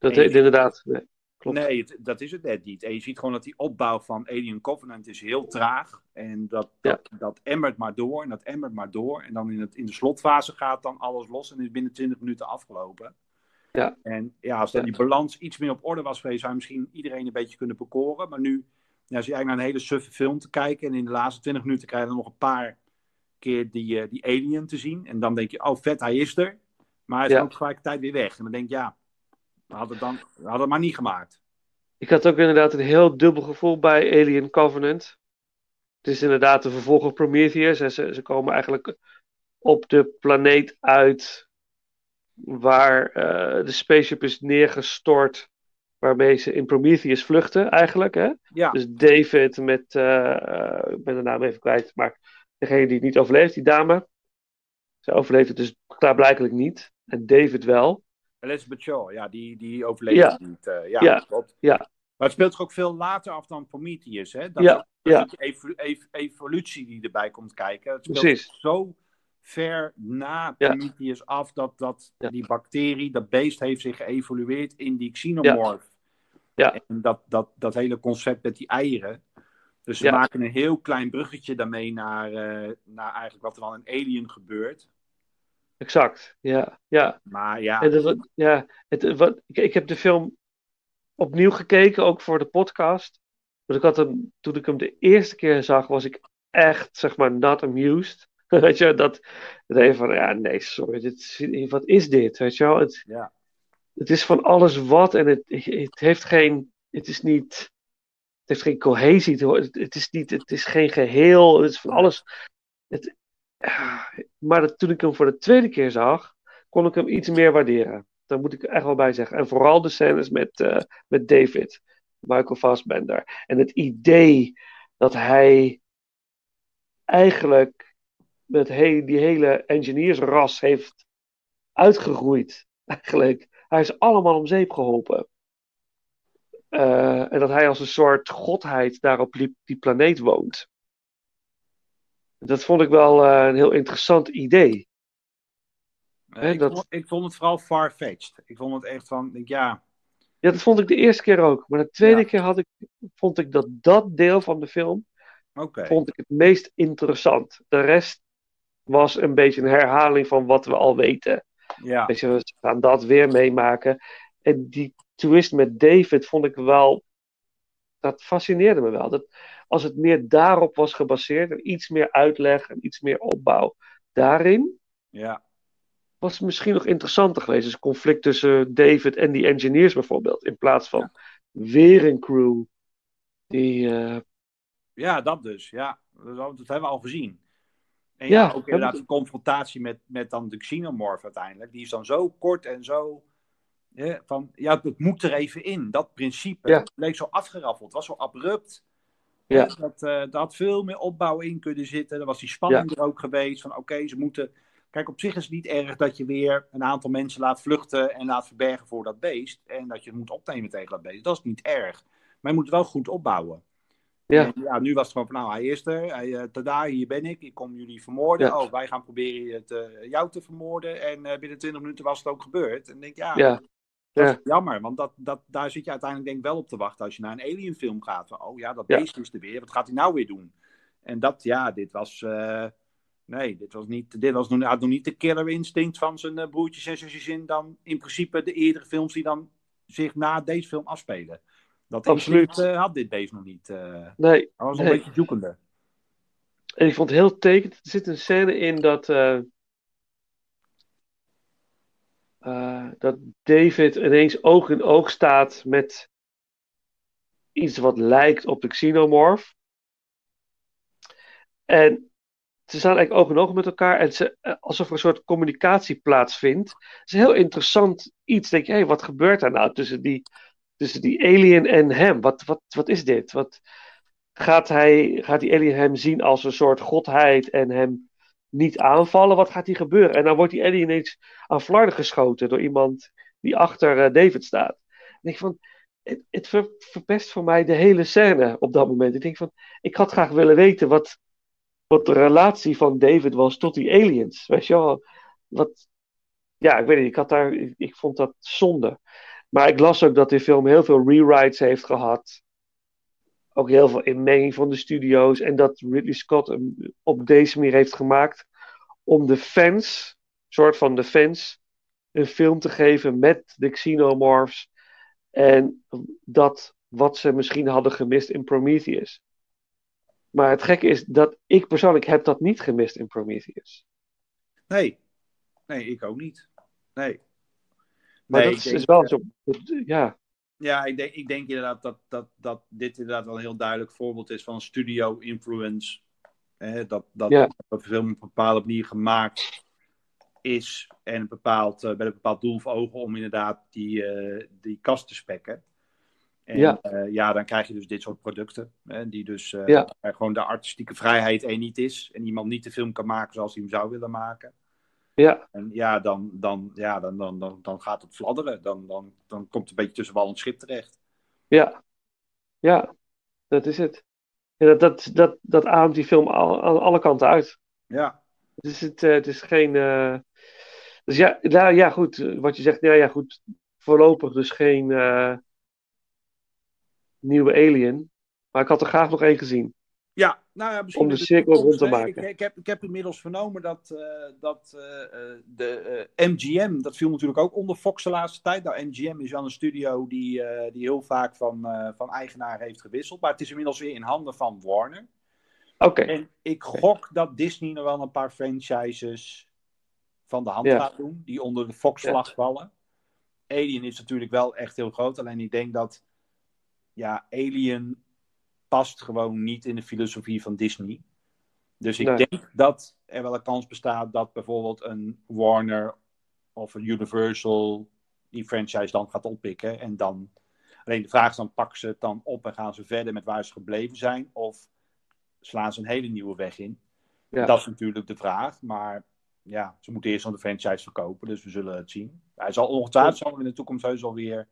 Speaker 6: Dat heeft inderdaad. Nee, klopt.
Speaker 5: Nee, het- dat is het net niet. En je ziet gewoon dat die opbouw van Alien Covenant is heel traag. En dat,
Speaker 6: Ja.
Speaker 5: dat, emmert maar door en dat emmert maar door. En dan in, het, in de slotfase gaat dan alles los en is binnen 20 minuten afgelopen.
Speaker 6: Ja.
Speaker 5: En ja, als dan die balans iets meer op orde was geweest, zou je misschien iedereen een beetje kunnen bekoren. Maar nu ja, zie je eigenlijk naar een hele suffe film te kijken. En in de laatste 20 minuten krijg je dan nog een paar keer die, eh, die alien te zien. En dan denk je, oh vet, hij is er. Maar hij is
Speaker 6: Ja.
Speaker 5: ook tegelijkertijd weer weg. En dan denk je, ja, hadden het, dan, hadden het maar niet gemaakt.
Speaker 6: Ik had ook inderdaad een heel dubbel gevoel bij Alien Covenant. Het is inderdaad de vervolg op Prometheus. En ze, ze komen eigenlijk op de planeet uit waar eh, de spaceship is neergestort. Waarmee ze in Prometheus vluchten, eigenlijk. Hè?
Speaker 5: Ja,
Speaker 6: Dus David met, eh, ik ben de naam even kwijt, maar degene die het niet overleeft, die dame. Ze overleeft het dus klaarblijkelijk niet. En David wel.
Speaker 5: Elizabeth Shaw, ja, die, die overleeft
Speaker 6: Ja.
Speaker 5: het niet. eh, ja,
Speaker 6: Ja.
Speaker 5: klopt.
Speaker 6: Ja.
Speaker 5: Maar het speelt zich ook veel later af dan Prometheus, hè? Dat,
Speaker 6: Ja,
Speaker 5: dat ev- evolutie die erbij komt kijken. Het speelt
Speaker 6: Precies.
Speaker 5: zo ver na. Prometheus af dat, dat die bacterie, dat beest heeft zich geëvolueerd in die xenomorph.
Speaker 6: Ja.
Speaker 5: En dat, dat, dat hele concept met die eieren. Dus ze maken een heel klein bruggetje daarmee naar, eh, naar eigenlijk wat er dan in Alien gebeurt.
Speaker 6: Exact. Ja, ja.
Speaker 5: Maar ja,
Speaker 6: En dat wat- ja, het, wat, ik, ik heb de film opnieuw gekeken, ook voor de podcast. Want ik had hem, toen ik hem de eerste keer zag, was ik echt, zeg maar, not amused. Weet je, dat, dat even van, ja, nee, sorry, dit, wat is dit? Weet je wel, het,
Speaker 5: Ja.
Speaker 6: het is van alles wat en het, het heeft geen, het is niet, het heeft geen cohesie, het, het is niet, het is geen geheel, het is van alles. Het, maar toen ik hem voor de tweede keer zag, kon ik hem iets meer waarderen. Daar moet ik echt wel bij zeggen. En vooral de scènes met, eh, met David, Michael Fassbender. En het idee dat hij eigenlijk met die hele engineersras heeft uitgegroeid. Eigenlijk. Hij is allemaal om zeep geholpen. Eh, en dat hij als een soort godheid daar op die, die planeet woont. Dat vond ik wel eh, een heel interessant idee.
Speaker 5: Eh, ik,
Speaker 6: dat-
Speaker 5: vond, ik vond het vooral far-fetched. Ik vond het echt van, ja,
Speaker 6: Ja, dat vond ik de eerste keer ook. Maar de tweede
Speaker 5: Ja.
Speaker 6: keer had ik, vond ik dat dat deel van de film vond ik het meest interessant. De rest was een beetje een herhaling van wat we al weten.
Speaker 5: Ja,
Speaker 6: Weet je, we gaan dat weer meemaken. En die twist met David vond ik wel. Dat fascineerde me wel. Dat als het meer daarop was gebaseerd en iets meer uitleg en iets meer opbouw daarin,
Speaker 5: ja,
Speaker 6: was het misschien nog interessanter geweest. Dus conflict tussen David en die engineers bijvoorbeeld. In plaats van weer een crew die. eh,
Speaker 5: ja, dat dus. Ja, dat, hebben we al gezien. En
Speaker 6: Ja,
Speaker 5: ja, ook inderdaad de confrontatie met, met dan de xenomorph uiteindelijk. Die is dan zo kort en zo... hè, van, ja, het moet er even in. Dat principe
Speaker 6: Ja.
Speaker 5: leek zo afgeraffeld. Was zo abrupt.
Speaker 6: Ja.
Speaker 5: Dat, eh daar had veel meer opbouw in kunnen zitten. Er was die spanning er ook geweest. Van oké, ze moeten... Kijk, op zich is het niet erg dat je weer een aantal mensen laat vluchten en laat verbergen voor dat beest. En dat je het moet opnemen tegen dat beest. Dat is niet erg. Maar je moet het wel goed opbouwen.
Speaker 6: Ja.
Speaker 5: En ja, nu was het gewoon van, nou, hij is er. Hij, eh, tada, hier ben ik. Ik kom jullie vermoorden.
Speaker 6: Ja.
Speaker 5: Oh, wij gaan proberen het, eh, jou te vermoorden. En binnen 20 minuten was het ook gebeurd. En denk, ja,
Speaker 6: ja,
Speaker 5: dat
Speaker 6: ja.
Speaker 5: is jammer. Want dat, dat, daar zit je uiteindelijk denk ik wel op te wachten als je naar een alienfilm gaat. Van, oh ja, dat
Speaker 6: Ja.
Speaker 5: beest is er weer. Wat gaat hij nou weer doen? En dat, ja, dit was... eh, nee, dit was, niet, dit was nog, had nog niet de killer instinct van zijn eh, broertjes en zusjes in dan in principe de eerdere films die dan zich na deze film afspelen. Dat
Speaker 6: Absoluut.
Speaker 5: instinct, eh, had dit beest nog niet. eh
Speaker 6: Nee,
Speaker 5: hij was nog
Speaker 6: Nee.
Speaker 5: een beetje zoekende.
Speaker 6: En ik vond het heel tekend. Er zit een scène in dat, eh, dat David ineens oog in oog staat met iets wat lijkt op de xenomorph. En ze staan eigenlijk oog in oog met elkaar en ze, eh, alsof er een soort communicatie plaatsvindt. Het is een heel interessant iets. Denk je, wat gebeurt daar nou tussen die, tussen die alien en hem? Wat, wat, wat is dit? Wat, gaat, hij, gaat die alien hem zien als een soort godheid en hem niet aanvallen? Wat gaat hier gebeuren? En dan wordt die alien ineens aan flarden geschoten door iemand die achter eh, David staat. En ik van, het, het ver- verpest voor mij de hele scène op dat moment. Ik denk van, ik had graag willen weten wat, wat de relatie van David was tot die aliens. Weet je wel? Wat, ja, ik weet niet, ik, had daar, ik vond dat zonde. Maar ik las ook dat die film heel veel rewrites heeft gehad. Ook heel veel inmenging van de studio's. En dat Ridley Scott hem op deze manier heeft gemaakt om de fans, soort van de fans, een film te geven met de xenomorphs. En dat wat ze misschien hadden gemist in Prometheus. Maar het gekke is dat ik persoonlijk heb dat niet gemist in Prometheus.
Speaker 5: Nee. Nee, ik ook niet. Nee.
Speaker 6: Maar
Speaker 5: Nee,
Speaker 6: dat is,
Speaker 5: denk,
Speaker 6: is wel zo. Ja,
Speaker 5: Ja, ik denk, ik denk inderdaad dat, dat, dat dit inderdaad wel een heel duidelijk voorbeeld is van studio influence. Hè, dat, dat,
Speaker 6: Ja.
Speaker 5: dat de film op een bepaalde manier gemaakt is en een bepaald, eh, met een bepaald doel voor ogen om inderdaad die, eh, die kast te spekken. En
Speaker 6: Ja.
Speaker 5: ja. ja, dan krijg je dus dit soort producten. Hè, die dus eh,
Speaker 6: Ja.
Speaker 5: gewoon de artistieke vrijheid er niet is. En iemand niet de film kan maken zoals hij hem zou willen maken.
Speaker 6: Ja,
Speaker 5: En ja, dan, dan, ja, dan, dan, dan, dan gaat het fladderen. Dan, dan, dan komt het een beetje tussen wal en schip terecht.
Speaker 6: ja. Ja, dat is het. Dat, dat, dat, dat ademt die film al- aan alle kanten uit.
Speaker 5: Ja,
Speaker 6: Dus het, eh, het is geen. eh, Dus ja, nou, ja, goed. eh, Wat je zegt, ja, ja, goed. Voorlopig dus geen nieuwe Alien. Maar ik had er graag nog één gezien.
Speaker 5: Ja nou ja, misschien
Speaker 6: Om de cirkel rond te maken.
Speaker 5: Ik, ik, heb, ik heb inmiddels vernomen dat, eh, dat eh, eh, de eh, MGM, dat viel natuurlijk ook onder Fox de laatste tijd. Nou, MGM is wel een studio die, eh, die heel vaak van, eh, van eigenaar heeft gewisseld. Maar het is inmiddels weer in handen van Warner.
Speaker 6: Oké,
Speaker 5: En ik gok dat Disney nog wel een paar franchises van de hand
Speaker 6: Ja.
Speaker 5: gaat doen, die onder de Fox-vlag vallen. Alien is natuurlijk wel echt heel groot, alleen ik denk dat ja, Alien past gewoon niet in de filosofie van Disney. Dus ik
Speaker 6: Nee.
Speaker 5: denk dat er wel een kans bestaat dat bijvoorbeeld een Warner of een Universal die franchise dan gaat oppikken. En dan, alleen de vraag is dan, pakken ze het dan op en gaan ze verder met waar ze gebleven zijn? Of slaan ze een hele nieuwe weg in?
Speaker 6: Ja.
Speaker 5: Dat is natuurlijk de vraag. Maar ja, ze moeten eerst aan de franchise verkopen, dus we zullen het zien. Hij zal ongetwijfeld zal in de toekomst heus alweer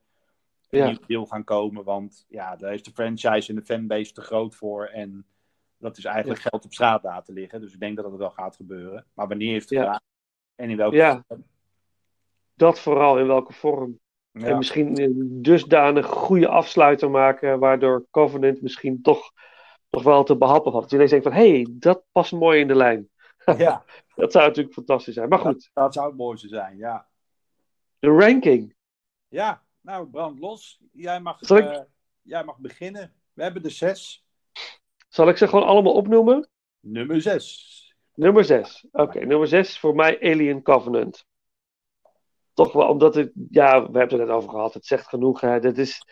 Speaker 6: Ja.
Speaker 5: nieuw deel gaan komen. Want ja, daar is de franchise en de fanbase te groot voor. En dat is eigenlijk geld op straat laten liggen. Dus ik denk dat het wel gaat gebeuren. Maar wanneer de
Speaker 6: Ja.
Speaker 5: vraag? En in welke
Speaker 6: Ja.
Speaker 5: vorm?
Speaker 6: dat vooral in welke vorm. En misschien een dusdanig goede afsluiter maken, waardoor Covenant misschien toch, toch wel te behappen valt. Dat je ineens denkt van, hé, hey, dat past mooi in de lijn.
Speaker 5: ja,
Speaker 6: Dat zou natuurlijk fantastisch zijn. Maar goed,
Speaker 5: dat zou het mooiste zijn, ja.
Speaker 6: de ranking.
Speaker 5: Ja, nou, brand los. Jij mag,
Speaker 6: ik-
Speaker 5: eh, jij mag beginnen. We hebben de zes.
Speaker 6: Zal ik ze gewoon allemaal opnoemen?
Speaker 5: Nummer zes.
Speaker 6: Nummer 6. Oké, nummer 6 voor mij Alien Covenant. Toch wel, omdat het, ja, we hebben het er net over gehad, het zegt genoeg. Hè. Dat is,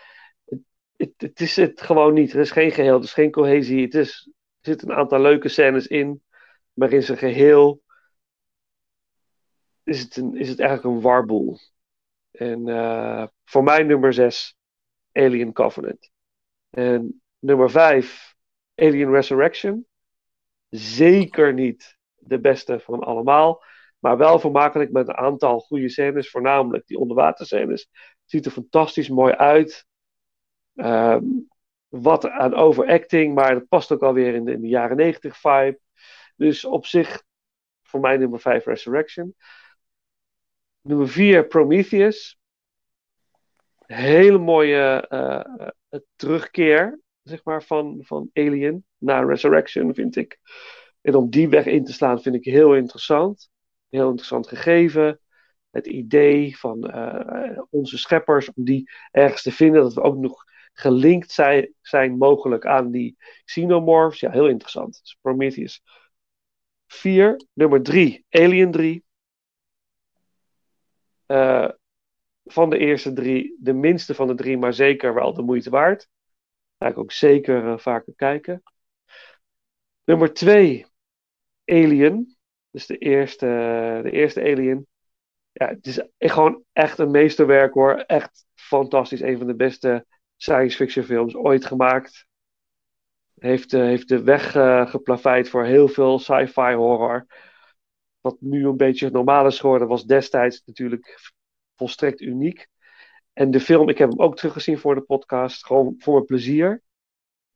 Speaker 6: het, het, het is het gewoon niet. Er is geen geheel, er is geen cohesie. Het is, er zitten een aantal leuke scènes in, maar in zijn geheel is het, een, is het eigenlijk een warboel. En eh, voor mij nummer 6, Alien Covenant. En nummer 5, Alien Resurrection. Zeker niet de beste van allemaal. Maar wel vermakelijk met een aantal goede scènes. Voornamelijk die onderwaterscènes. Ziet er fantastisch mooi uit. Ehm, wat aan overacting. Maar dat past ook alweer in de, in de jaren 90 vibe. Dus op zich voor mij nummer 5 Resurrection. Nummer 4 Prometheus. Hele mooie eh, eh, terugkeer zeg maar, van, van Alien naar Resurrection, vind ik. En om die weg in te slaan, vind ik heel interessant. Heel interessant gegeven. Het idee van eh, onze scheppers, om die ergens te vinden, dat we ook nog gelinkt zijn, zijn mogelijk aan die xenomorphs. Ja, heel interessant. Dus Prometheus. 4. Nummer 3, Alien 3. Eh, van de eerste drie, de minste van de drie, maar zeker wel de moeite waard. Ga ik ook zeker uh, vaker kijken. Nummer 2, Alien. Dus de eerste, de eerste Alien. Ja, het is echt gewoon echt een meesterwerk hoor. Echt fantastisch. Een van de beste science fiction films ooit gemaakt. Heeft, uh, heeft de weg uh, geplaveid voor heel veel sci-fi horror. Wat nu een beetje normaal is geworden, was destijds natuurlijk volstrekt uniek. En de film, ik heb hem ook teruggezien voor de podcast, gewoon voor mijn plezier.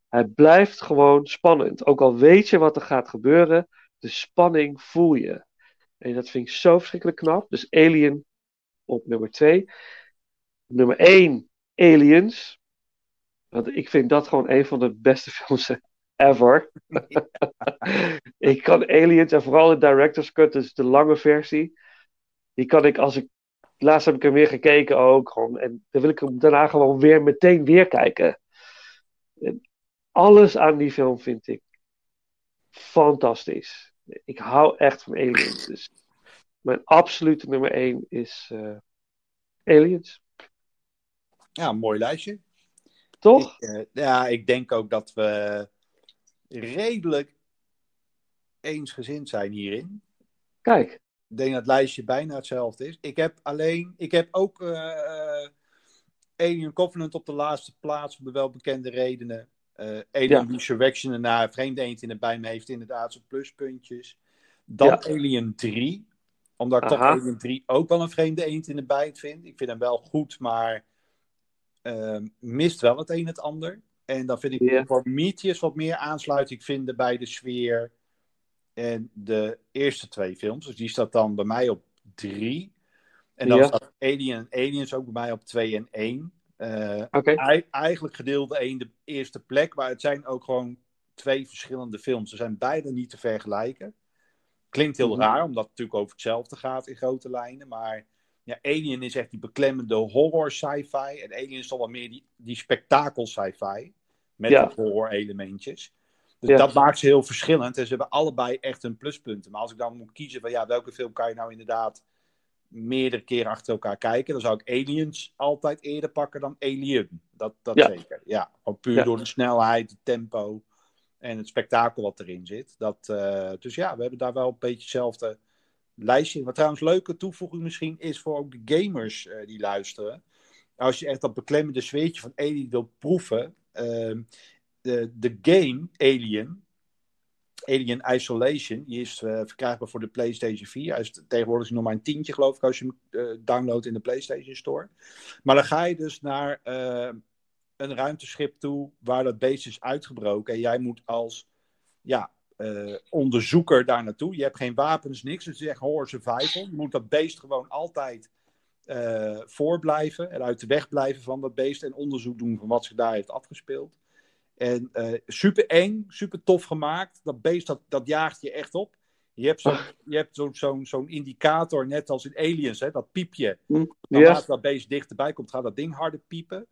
Speaker 6: Hij blijft gewoon spannend. Ook al weet je wat er gaat gebeuren, de spanning voel je. En dat vind ik zo verschrikkelijk knap. Dus Alien op nummer 2. Nummer 1, Aliens. Want ik vind dat gewoon een van de beste films ever. ik kan Aliens, en vooral de Director's Cut, dus de lange versie. Die kan ik als ik. Laatst heb ik hem weer gekeken ook. Gewoon, en dan wil ik hem daarna gewoon weer meteen weer kijken. En alles aan die film vind ik fantastisch. Ik hou echt van Aliens. Dus mijn absolute nummer 1 is uh, Aliens.
Speaker 5: Ja, mooi lijstje.
Speaker 6: Toch?
Speaker 5: Ik, uh, ja, ik denk ook dat we redelijk eensgezind zijn hierin.
Speaker 6: Kijk.
Speaker 5: Ik denk dat het lijstje bijna hetzelfde is. Ik heb alleen, ik heb ook uh, Alien Covenant op de laatste plaats om de welbekende redenen. Uh, Alien ja. Resurrection en na Vreemde Eend in de bij me heeft inderdaad zijn pluspuntjes. Dan ja. Alien 3. Omdat ik
Speaker 6: Aha.
Speaker 5: toch Alien 3 ook wel een vreemde eend in de bijt vind. Ik vind hem wel goed, maar uh, mist wel het een het ander. En dan vind ik
Speaker 6: Ja.
Speaker 5: Prometheus wat meer aansluiting vinden bij de sfeer en de eerste twee films. Dus die staat dan bij mij op drie. En dan
Speaker 6: Ja.
Speaker 5: staat Alien en Aliens ook bij mij op twee en één. Eh, eigenlijk gedeelde één de eerste plek, maar het zijn ook gewoon twee verschillende films. Ze zijn beide niet te vergelijken. Klinkt heel
Speaker 6: Mhm.
Speaker 5: raar, omdat het natuurlijk over hetzelfde gaat in grote lijnen. Maar ja, Alien is echt die beklemmende horror sci-fi. En Alien is toch wel meer die, die spektakel sci-fi. Met
Speaker 6: Ja.
Speaker 5: elementjes. Dus
Speaker 6: Ja.
Speaker 5: dat maakt ze heel verschillend. En ze hebben allebei echt hun pluspunten. Maar als ik dan moet kiezen van ja, welke film kan je nou inderdaad meerdere keren achter elkaar kijken, dan zou ik Aliens altijd eerder pakken dan Alien. Dat, dat
Speaker 6: Ja.
Speaker 5: zeker. Ja, gewoon puur door de snelheid, het tempo en het spektakel wat erin zit. Dat, eh, dus ja, we hebben daar wel een beetje hetzelfde lijstje in. Wat trouwens leuke toevoeging misschien is voor ook de gamers eh, die luisteren. Als je echt dat beklemmende zweetje van Alien wil proeven, de, de game Alien, Alien Isolation, die is eh, verkrijgbaar voor de PlayStation 4. Hij is tegenwoordig nog maar een tientje, geloof ik, als je hem eh, downloadt in de PlayStation Store. Maar dan ga je dus naar eh, een ruimteschip toe waar dat beest is uitgebroken. En jij moet als ja, onderzoeker daar naartoe. Je hebt geen wapens, niks. Het is echt horror survival. Je moet dat beest gewoon altijd eh voorblijven en uit de weg blijven van dat beest en onderzoek doen van wat zich daar heeft afgespeeld. En eh, super eng, super tof gemaakt. Dat beest dat, dat jaagt je echt op. Je hebt zo'n je hebt zo'n zo'n zo'n indicator, net als in Aliens, hè, dat piepje.
Speaker 6: Hm,
Speaker 5: Naarmate
Speaker 6: Ja.
Speaker 5: dat beest dichterbij komt, gaat dat ding harder piepen.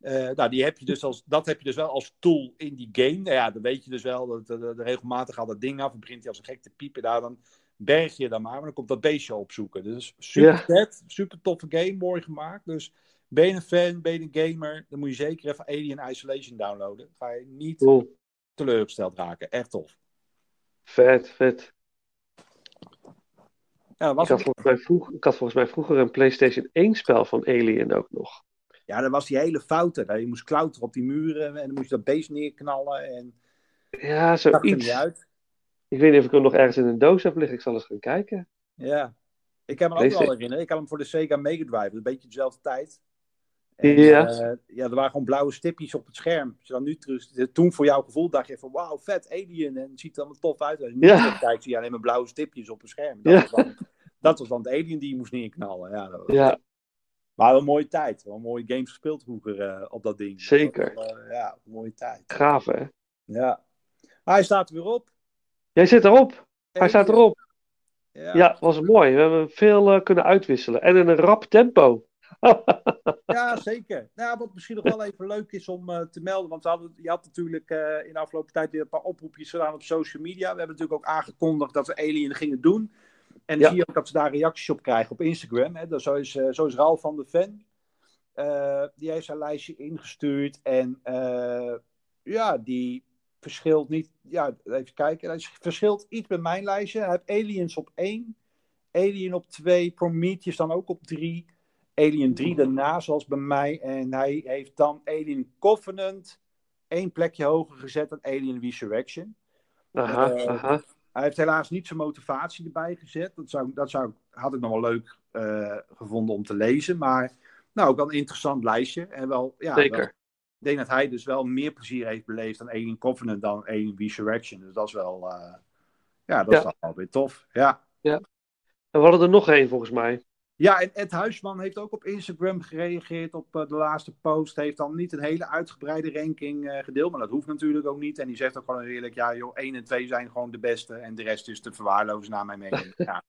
Speaker 5: Eh, nou, die heb je dus als, dat heb je dus wel als tool in die game. Nou ja, dan weet je dus wel, dat, dat, dat regelmatig gaat dat ding af en begint hij als een gek te piepen. Daar dan berg je dan maar, maar dan komt dat beestje opzoeken. Dus super vet, super toffe game, mooi gemaakt. Dus ben je een fan, ben je een gamer, dan moet je zeker even Alien Isolation downloaden. Ga je niet
Speaker 6: Cool.
Speaker 5: teleurgesteld raken. Echt tof.
Speaker 6: Vet, vet.
Speaker 5: Ja, dat
Speaker 6: Ik
Speaker 5: was,
Speaker 6: had, volgens mij vroeg, ik had volgens mij vroeger een PlayStation 1 spel van Alien ook nog.
Speaker 5: ja, dat was die hele foute. Je moest klauteren op die muren en dan moest je dat beest neerknallen en
Speaker 6: Ja,
Speaker 5: dat er
Speaker 6: zoiets.
Speaker 5: niet uit.
Speaker 6: Ik weet niet of ik hem nog ergens in een doos heb liggen. Ik zal eens gaan kijken.
Speaker 5: Ja, ik kan me ook wel herinneren. Ik had hem voor de Sega Mega Drive, een beetje dezelfde tijd. En,
Speaker 6: Ja.
Speaker 5: eh, ja, er waren gewoon blauwe stipjes op het scherm. Je dan nu terug, toen voor jouw gevoel dacht je van wauw, vet, Alien. En het ziet er allemaal tof uit. Je nu
Speaker 6: Ja.
Speaker 5: terugkijkt, zie je alleen maar blauwe stipjes op een scherm. Dat,
Speaker 6: Ja.
Speaker 5: was, dan, dat was dan het Alien die je moest neerknallen. Ja, dat was-
Speaker 6: Ja,
Speaker 5: Maar wel een mooie tijd. Wel mooie games gespeeld vroeger eh, op dat ding.
Speaker 6: Zeker.
Speaker 5: Dat was eh, ja, een mooie tijd.
Speaker 6: gaaf hè.
Speaker 5: Ja. Maar hij staat er weer op.
Speaker 6: Jij zit erop. Hij staat erop.
Speaker 5: Ja.
Speaker 6: Ja, was mooi. We hebben veel eh, kunnen uitwisselen. En in een rap tempo.
Speaker 5: Ja, zeker. Nou, wat misschien nog wel even leuk is om eh, te melden. Want hadden, je had natuurlijk eh, in de afgelopen tijd weer een paar oproepjes gedaan op social media. We hebben natuurlijk ook aangekondigd dat we Alien gingen doen. En
Speaker 6: Ja.
Speaker 5: zie je ook dat ze daar reacties op krijgen op Instagram. Hè. Dus zo, is, eh, zo is Ralf van de Fan. die heeft zijn lijstje ingestuurd. En ja, die verschilt niet. Ja, even kijken. Hij verschilt iets met mijn lijstje. Hij heeft Aliens op 1. Alien op 2. Prometheus dan ook op 3. Alien 3 daarna, zoals bij mij. En hij heeft dan Alien Covenant één plekje hoger gezet dan Alien Resurrection.
Speaker 6: Aha,
Speaker 5: Eh,
Speaker 6: aha.
Speaker 5: Hij heeft helaas niet zijn motivatie erbij gezet. Dat zou, dat zou ik had ik nog wel leuk eh, gevonden om te lezen. Maar nou, ook wel een interessant lijstje. En wel, ja,
Speaker 6: Zeker.
Speaker 5: wel- ik denk dat hij dus wel meer plezier heeft beleefd aan Alien Covenant dan Alien Resurrection. Dus dat is wel, eh, ja, dat
Speaker 6: Ja.
Speaker 5: is dan wel weer tof. Ja.
Speaker 6: En we hadden er nog één volgens mij.
Speaker 5: Ja, en Ed Huisman heeft ook op Instagram gereageerd op eh, de laatste post. Heeft dan niet een hele uitgebreide ranking eh, gedeeld, maar dat hoeft natuurlijk ook niet. En die zegt ook gewoon eerlijk, ja joh, 1 en 2 zijn gewoon de beste en de rest is te verwaarlozen naar mijn mening. ja,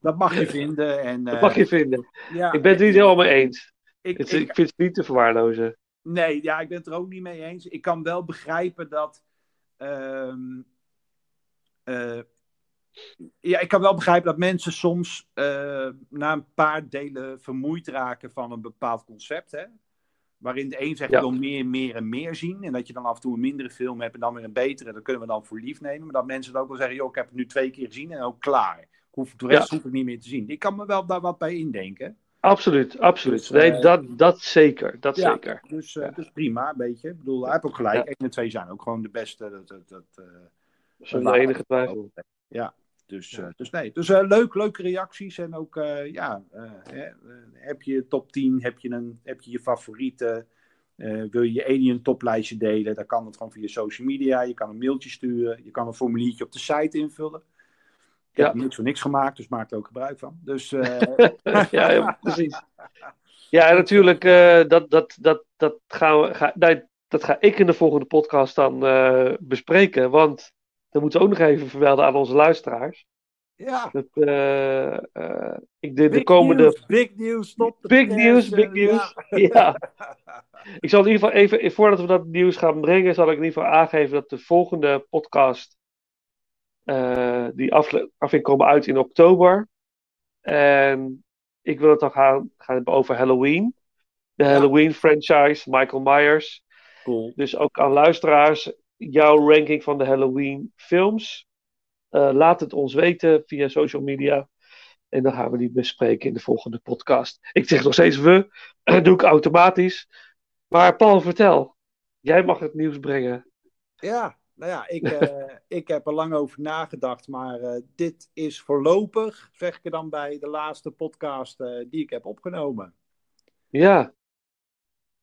Speaker 5: dat mag je vinden. En,
Speaker 6: Dat mag je vinden.
Speaker 5: ja,
Speaker 6: Ik ben het niet helemaal mee eens.
Speaker 5: ik,
Speaker 6: Het-
Speaker 5: ik-
Speaker 6: ik vind het niet te verwaarlozen.
Speaker 5: Nee, ja, ik ben het er ook niet mee eens. Ik kan wel begrijpen dat. ehm, eh, ja, ik kan wel begrijpen dat mensen soms eh, na een paar delen vermoeid raken van een bepaald concept. Hè? Waarin de een zegt:
Speaker 6: Ja.
Speaker 5: wil meer, meer en meer zien. En dat je dan af en toe een mindere film hebt en dan weer een betere. Dat kunnen we dan voor lief nemen. Maar dat mensen dan ook wel zeggen: joh, ik heb het nu twee keer gezien en ook klaar. Ik hoef, de rest
Speaker 6: Ja.
Speaker 5: hoef ik niet meer te zien. Ik kan me wel daar wat bij indenken.
Speaker 6: Absoluut, absoluut.
Speaker 5: Dus,
Speaker 6: Nee,
Speaker 5: eh,
Speaker 6: dat, dat zeker. Dat
Speaker 5: Ja.
Speaker 6: zeker.
Speaker 5: Dus, eh, dus prima, een beetje. Ik bedoel, hij heeft ook gelijk.
Speaker 6: Ja.
Speaker 5: 1 en 2 zijn ook gewoon de beste. Dat, dat, dat, eh,
Speaker 6: Zonder
Speaker 5: dat-
Speaker 6: enige twijfel.
Speaker 5: Ja, dus,
Speaker 6: Ja.
Speaker 5: dus nee. Dus leuk, leuke reacties. En ook, ja, heb je top 10, heb je, een, heb je je favorieten? Eh, wil je je Alien toplijstje delen? Dan kan het gewoon via social media. Je kan een mailtje sturen. Je kan een formuliertje op de site invullen. Ik
Speaker 6: Ja.
Speaker 5: heb niks voor niks gemaakt, dus maak er ook gebruik van. Dus eh,
Speaker 6: ja, ja, precies. Ja, en natuurlijk, eh, dat, dat, dat, dat, gaan we, ga, nee, dat ga ik in de volgende podcast dan eh, bespreken. Want dat moeten we ook nog even vermelden aan onze luisteraars.
Speaker 5: ja,
Speaker 6: Dat, ik de, de komende.
Speaker 5: big nieuws, stop
Speaker 6: Big
Speaker 5: pers,
Speaker 6: nieuws,
Speaker 5: eh,
Speaker 6: big nieuws.
Speaker 5: ja.
Speaker 6: Ja. Ik zal in ieder geval even, voordat we dat nieuws gaan brengen, zal ik in ieder geval aangeven dat de volgende podcast, eh, die afle- aflevering komen uit in oktober. En ik wil het dan gaan, gaan hebben over Halloween. De Halloween franchise, Michael Myers.
Speaker 5: Cool.
Speaker 6: Dus ook aan luisteraars, jouw ranking van de Halloween films. Eh, laat het ons weten via social media. En dan gaan we die bespreken in de volgende podcast. Ik zeg nog steeds we, dat doe ik automatisch. Maar Paul, vertel. Jij mag het nieuws brengen.
Speaker 5: Ja, nou ja, ik, eh, ik heb er lang over nagedacht, maar eh, dit is voorlopig, zeg ik er dan bij, de laatste podcast eh, die ik heb opgenomen.
Speaker 6: Ja,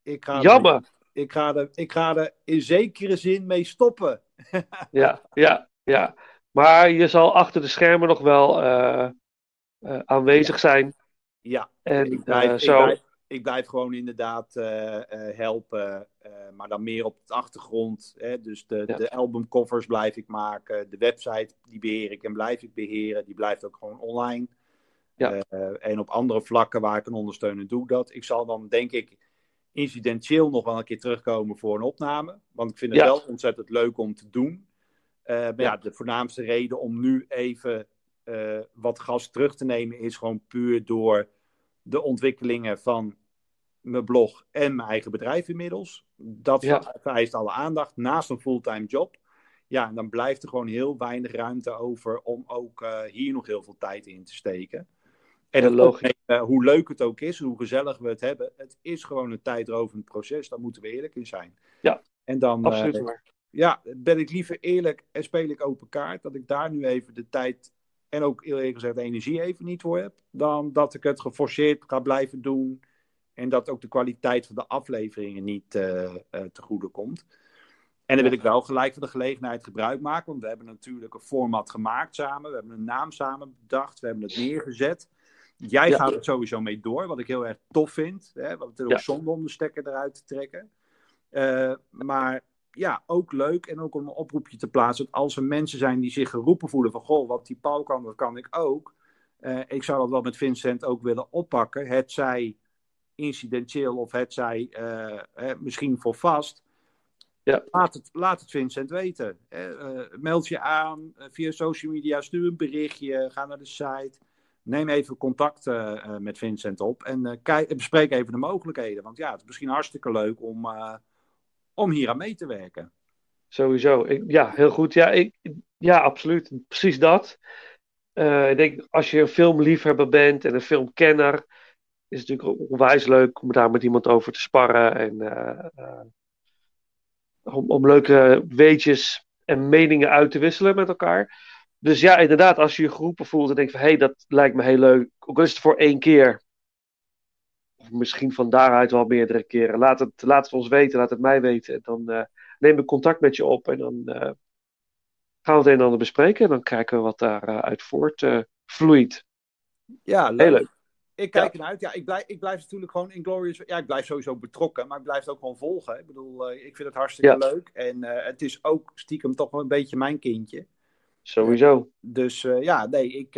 Speaker 5: Ik ga er-
Speaker 6: jammer.
Speaker 5: ik, ga er, ik ga er in zekere zin mee stoppen.
Speaker 6: Ja, ja, ja. Maar je zal achter de schermen nog wel aanwezig zijn.
Speaker 5: Ja,
Speaker 6: En
Speaker 5: ik blijf, ik
Speaker 6: zo.
Speaker 5: blijf, ik blijf gewoon inderdaad eh, eh, helpen, eh, maar dan meer op de achtergrond. Hè? Dus de,
Speaker 6: Ja.
Speaker 5: de albumcovers blijf ik maken, de website die beheer ik en blijf ik beheren, die blijft ook gewoon online.
Speaker 6: Ja.
Speaker 5: En op andere vlakken waar ik kan ondersteunen, doe dat. Ik zal dan denk ik incidentieel nog wel een keer terugkomen voor een opname, want ik vind het
Speaker 6: Ja.
Speaker 5: wel ontzettend leuk om te doen. Maar ja.
Speaker 6: Ja.
Speaker 5: de voornaamste reden om nu even wat gas terug te nemen is gewoon puur door de ontwikkelingen van mijn blog en mijn eigen bedrijf inmiddels. Dat
Speaker 6: Ja.
Speaker 5: vereist alle aandacht naast een fulltime job. Ja, en dan blijft er gewoon heel weinig ruimte over om ook eh, hier nog heel veel tijd in te steken. En het
Speaker 6: logisch.
Speaker 5: hoe leuk het ook is, hoe gezellig we het hebben, het is gewoon een tijdrovend proces. Daar moeten we eerlijk in zijn.
Speaker 6: Ja,
Speaker 5: en dan,
Speaker 6: Absoluut
Speaker 5: eh,
Speaker 6: waar.
Speaker 5: ja, ben ik liever eerlijk en speel ik open kaart. Dat ik daar nu even de tijd en ook eerlijk gezegd de energie even niet voor heb. Dan dat ik het geforceerd ga blijven doen. En dat ook de kwaliteit van de afleveringen niet eh, eh, te goede komt. En dan wil ik wel gelijk van de gelegenheid gebruik maken. Want we hebben natuurlijk een format gemaakt samen. We hebben een naam samen bedacht. We hebben het neergezet. Jij
Speaker 6: Ja.
Speaker 5: gaat er sowieso mee door. Wat ik heel erg tof vind. Hè? Want het is ook
Speaker 6: Ja.
Speaker 5: zonde om de stekker eruit te trekken. Eh, maar ja, ook leuk. En ook om een oproepje te plaatsen. Dat als er mensen zijn die zich geroepen voelen van... Goh, wat die Paul kan, dat kan ik ook. Ik zou dat wel met Vincent ook willen oppakken. Het zij incidentieel of het zij eh, misschien voor vast.
Speaker 6: Ja.
Speaker 5: Laat, het, laat het Vincent weten. Eh, meld je aan eh, via social media. Stuur een berichtje. Ga naar de site. Neem even contact eh, met Vincent op. En kijk, bespreek even de mogelijkheden. Want ja, het is misschien hartstikke leuk om, om hier aan mee te werken.
Speaker 6: Sowieso. Ik, ja, heel goed. Ja, ik, ja, absoluut. Precies dat. Ik denk, als je een filmliefhebber bent en een filmkenner, is het natuurlijk onwijs leuk om daar met iemand over te sparren. En eh, eh, om, om leuke weetjes en meningen uit te wisselen met elkaar. dus ja, inderdaad, als je je geroepen voelt en denkt van hé, hey, dat lijkt me heel leuk, ook al is het voor één keer, of misschien van daaruit wel meerdere keren, laat het, laat het ons weten, laat het mij weten. En dan uh, neem ik contact met je op en dan uh, gaan we het een en ander bespreken en dan kijken we wat daaruit uh, voort vloeit.
Speaker 5: Ja, leuk.
Speaker 6: Heel leuk.
Speaker 5: Ik kijk ja. ernaar uit. Ja, ik blijf, ik blijf natuurlijk gewoon in Glorious. Ja, ik blijf sowieso betrokken, maar ik blijf het ook gewoon volgen. Ik bedoel, uh, ik vind het hartstikke ja. leuk. En uh, het is ook stiekem toch wel een beetje mijn kindje.
Speaker 6: Sowieso.
Speaker 5: Uh, dus ja, nee, ik,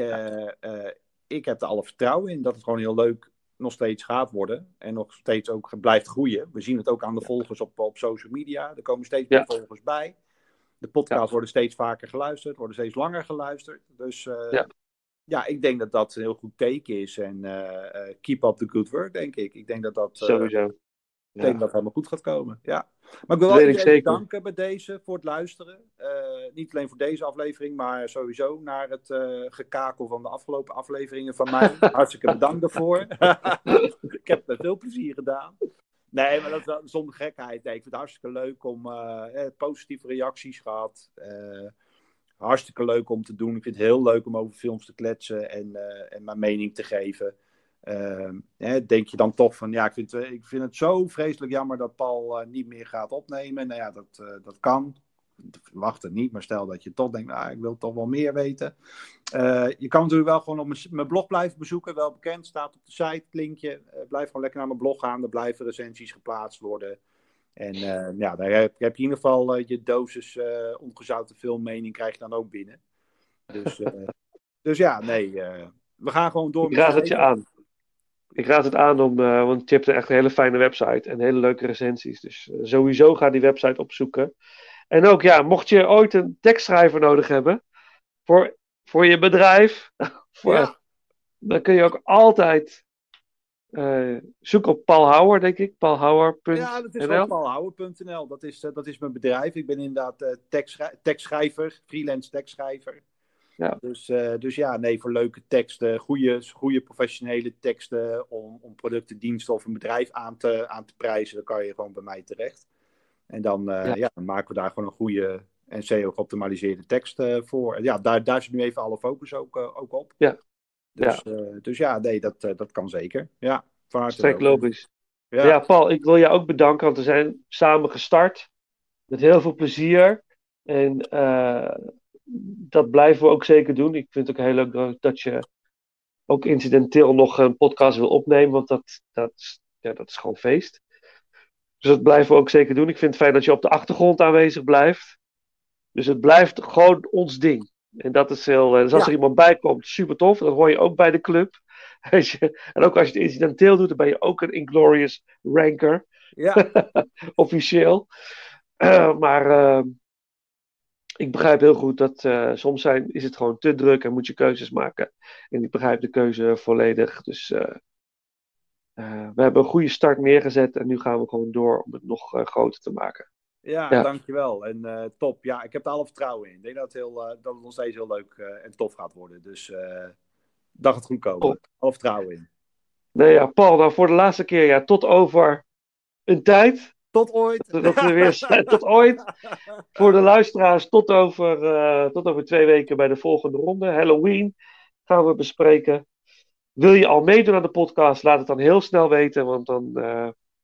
Speaker 5: ik heb er alle vertrouwen in dat het gewoon heel leuk nog steeds gaat worden. En nog steeds ook blijft groeien. We zien het ook aan de volgers op, op social media. Er komen steeds meer volgers bij. De podcasts worden steeds vaker geluisterd, worden steeds langer geluisterd. Dus ja ja, ik denk dat dat een heel goed teken is. En uh, uh, keep up the good work, denk ik. Ik denk dat dat, uh,
Speaker 6: Sowieso.
Speaker 5: Ik ja. denk dat het helemaal goed gaat komen. Ja. Maar ik wil wel iedereen bedanken bij deze voor het luisteren. niet alleen voor deze aflevering, maar sowieso naar het gekakel van de afgelopen afleveringen van mij. Hartstikke bedankt daarvoor. ik heb het met veel plezier gedaan. Nee, maar dat is wel zonder gekheid. Nee, ik vind het hartstikke leuk om positieve reacties gehad hartstikke leuk om te doen. Ik vind het heel leuk om over films te kletsen en, uh, en mijn mening te geven. Uh, hè, denk je dan toch van, ja, ik vind, ik vind het zo vreselijk jammer dat Paul uh, niet meer gaat opnemen. Nou ja, dat, uh, dat kan. Ik verwacht het niet, maar stel dat je toch denkt, nou, ik wil toch wel meer weten. je kan natuurlijk wel gewoon op mijn blog blijven bezoeken, wel bekend, staat op de site, linkje. blijf gewoon lekker naar mijn blog gaan, er blijven recensies geplaatst worden. En uh, ja, daar heb, heb, je in ieder geval uh, je dosis uh, ongezouten filmmening krijg je dan ook binnen. Dus, dus ja, nee, we gaan gewoon door.
Speaker 6: Ik raad het je aan. Ik raad het aan om, want je hebt echt een hele fijne website en hele leuke recensies. Dus sowieso ga die website opzoeken. En ook ja, mocht je ooit een tekstschrijver nodig hebben voor, voor je bedrijf, voor, ja. dan kun je ook altijd uh, zoek op Paul Houwer, denk ik. paulhouwer.nl
Speaker 5: Ja, dat is wel paulhouwer.nl. Dat is, uh, dat is mijn bedrijf. Ik ben inderdaad uh, tekstschrijver, tekstschrijver, freelance tekstschrijver.
Speaker 6: Ja.
Speaker 5: Dus, dus ja, nee, voor leuke teksten, goede, goede professionele teksten om, om producten, diensten of een bedrijf aan te, aan te prijzen, dan kan je gewoon bij mij terecht. En dan, ja. ja. dan maken we daar gewoon een goede en SEO-geoptimaliseerde tekst voor. Ja, daar, daar zit nu even alle focus ook, ook op.
Speaker 6: Ja.
Speaker 5: Dus ja, uh, dus ja nee, dat, uh, dat kan zeker. Ja,
Speaker 6: Sterk logisch. Ja. ja. Paul, ik wil jou ook bedanken, want we zijn samen gestart. Met heel veel plezier. En uh, dat blijven we ook zeker doen. Ik vind het ook heel leuk dat je ook incidenteel nog een podcast wil opnemen, want dat, dat, ja, dat is gewoon feest. Dus dat blijven we ook zeker doen. Ik vind het fijn dat je op de achtergrond aanwezig blijft. Dus het blijft gewoon ons ding. En dat is heel. Dus als ja. er iemand bij komt, super tof. Dat hoor je ook bij de club. en ook als je het incidenteel doet, dan ben je ook een Inglorious ranker.
Speaker 5: Ja.
Speaker 6: Officieel. Uh, maar uh, ik begrijp heel goed dat uh, soms zijn, is het gewoon te druk en moet je keuzes maken. En ik begrijp de keuze volledig. Dus we hebben een goede start neergezet en nu gaan we gewoon door om het nog groter te maken.
Speaker 5: Ja, ja, dankjewel. En uh, top. Ja, ik heb er alle vertrouwen in. Ik denk dat het, heel, uh, dat het nog steeds heel leuk uh, en tof gaat worden. Dus dag het goed komen. Top. Alle vertrouwen in.
Speaker 6: Nee, ja, Paul, nou voor de laatste keer, ja, tot over een tijd.
Speaker 5: Tot ooit.
Speaker 6: Dat, dat we weer zijn. tot ooit. Voor de luisteraars, tot over, tot over twee weken bij de volgende ronde. Halloween gaan we bespreken. Wil je al meedoen aan de podcast? Laat het dan heel snel weten, want dan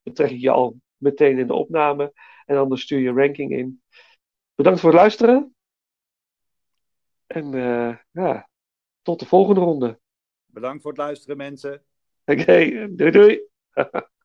Speaker 6: betrek ik je al meteen in de opname. En anders stuur je ranking in. Bedankt voor het luisteren. En uh, ja, tot de volgende ronde.
Speaker 5: Bedankt voor het luisteren, mensen.
Speaker 6: Oké, okay, doei doei.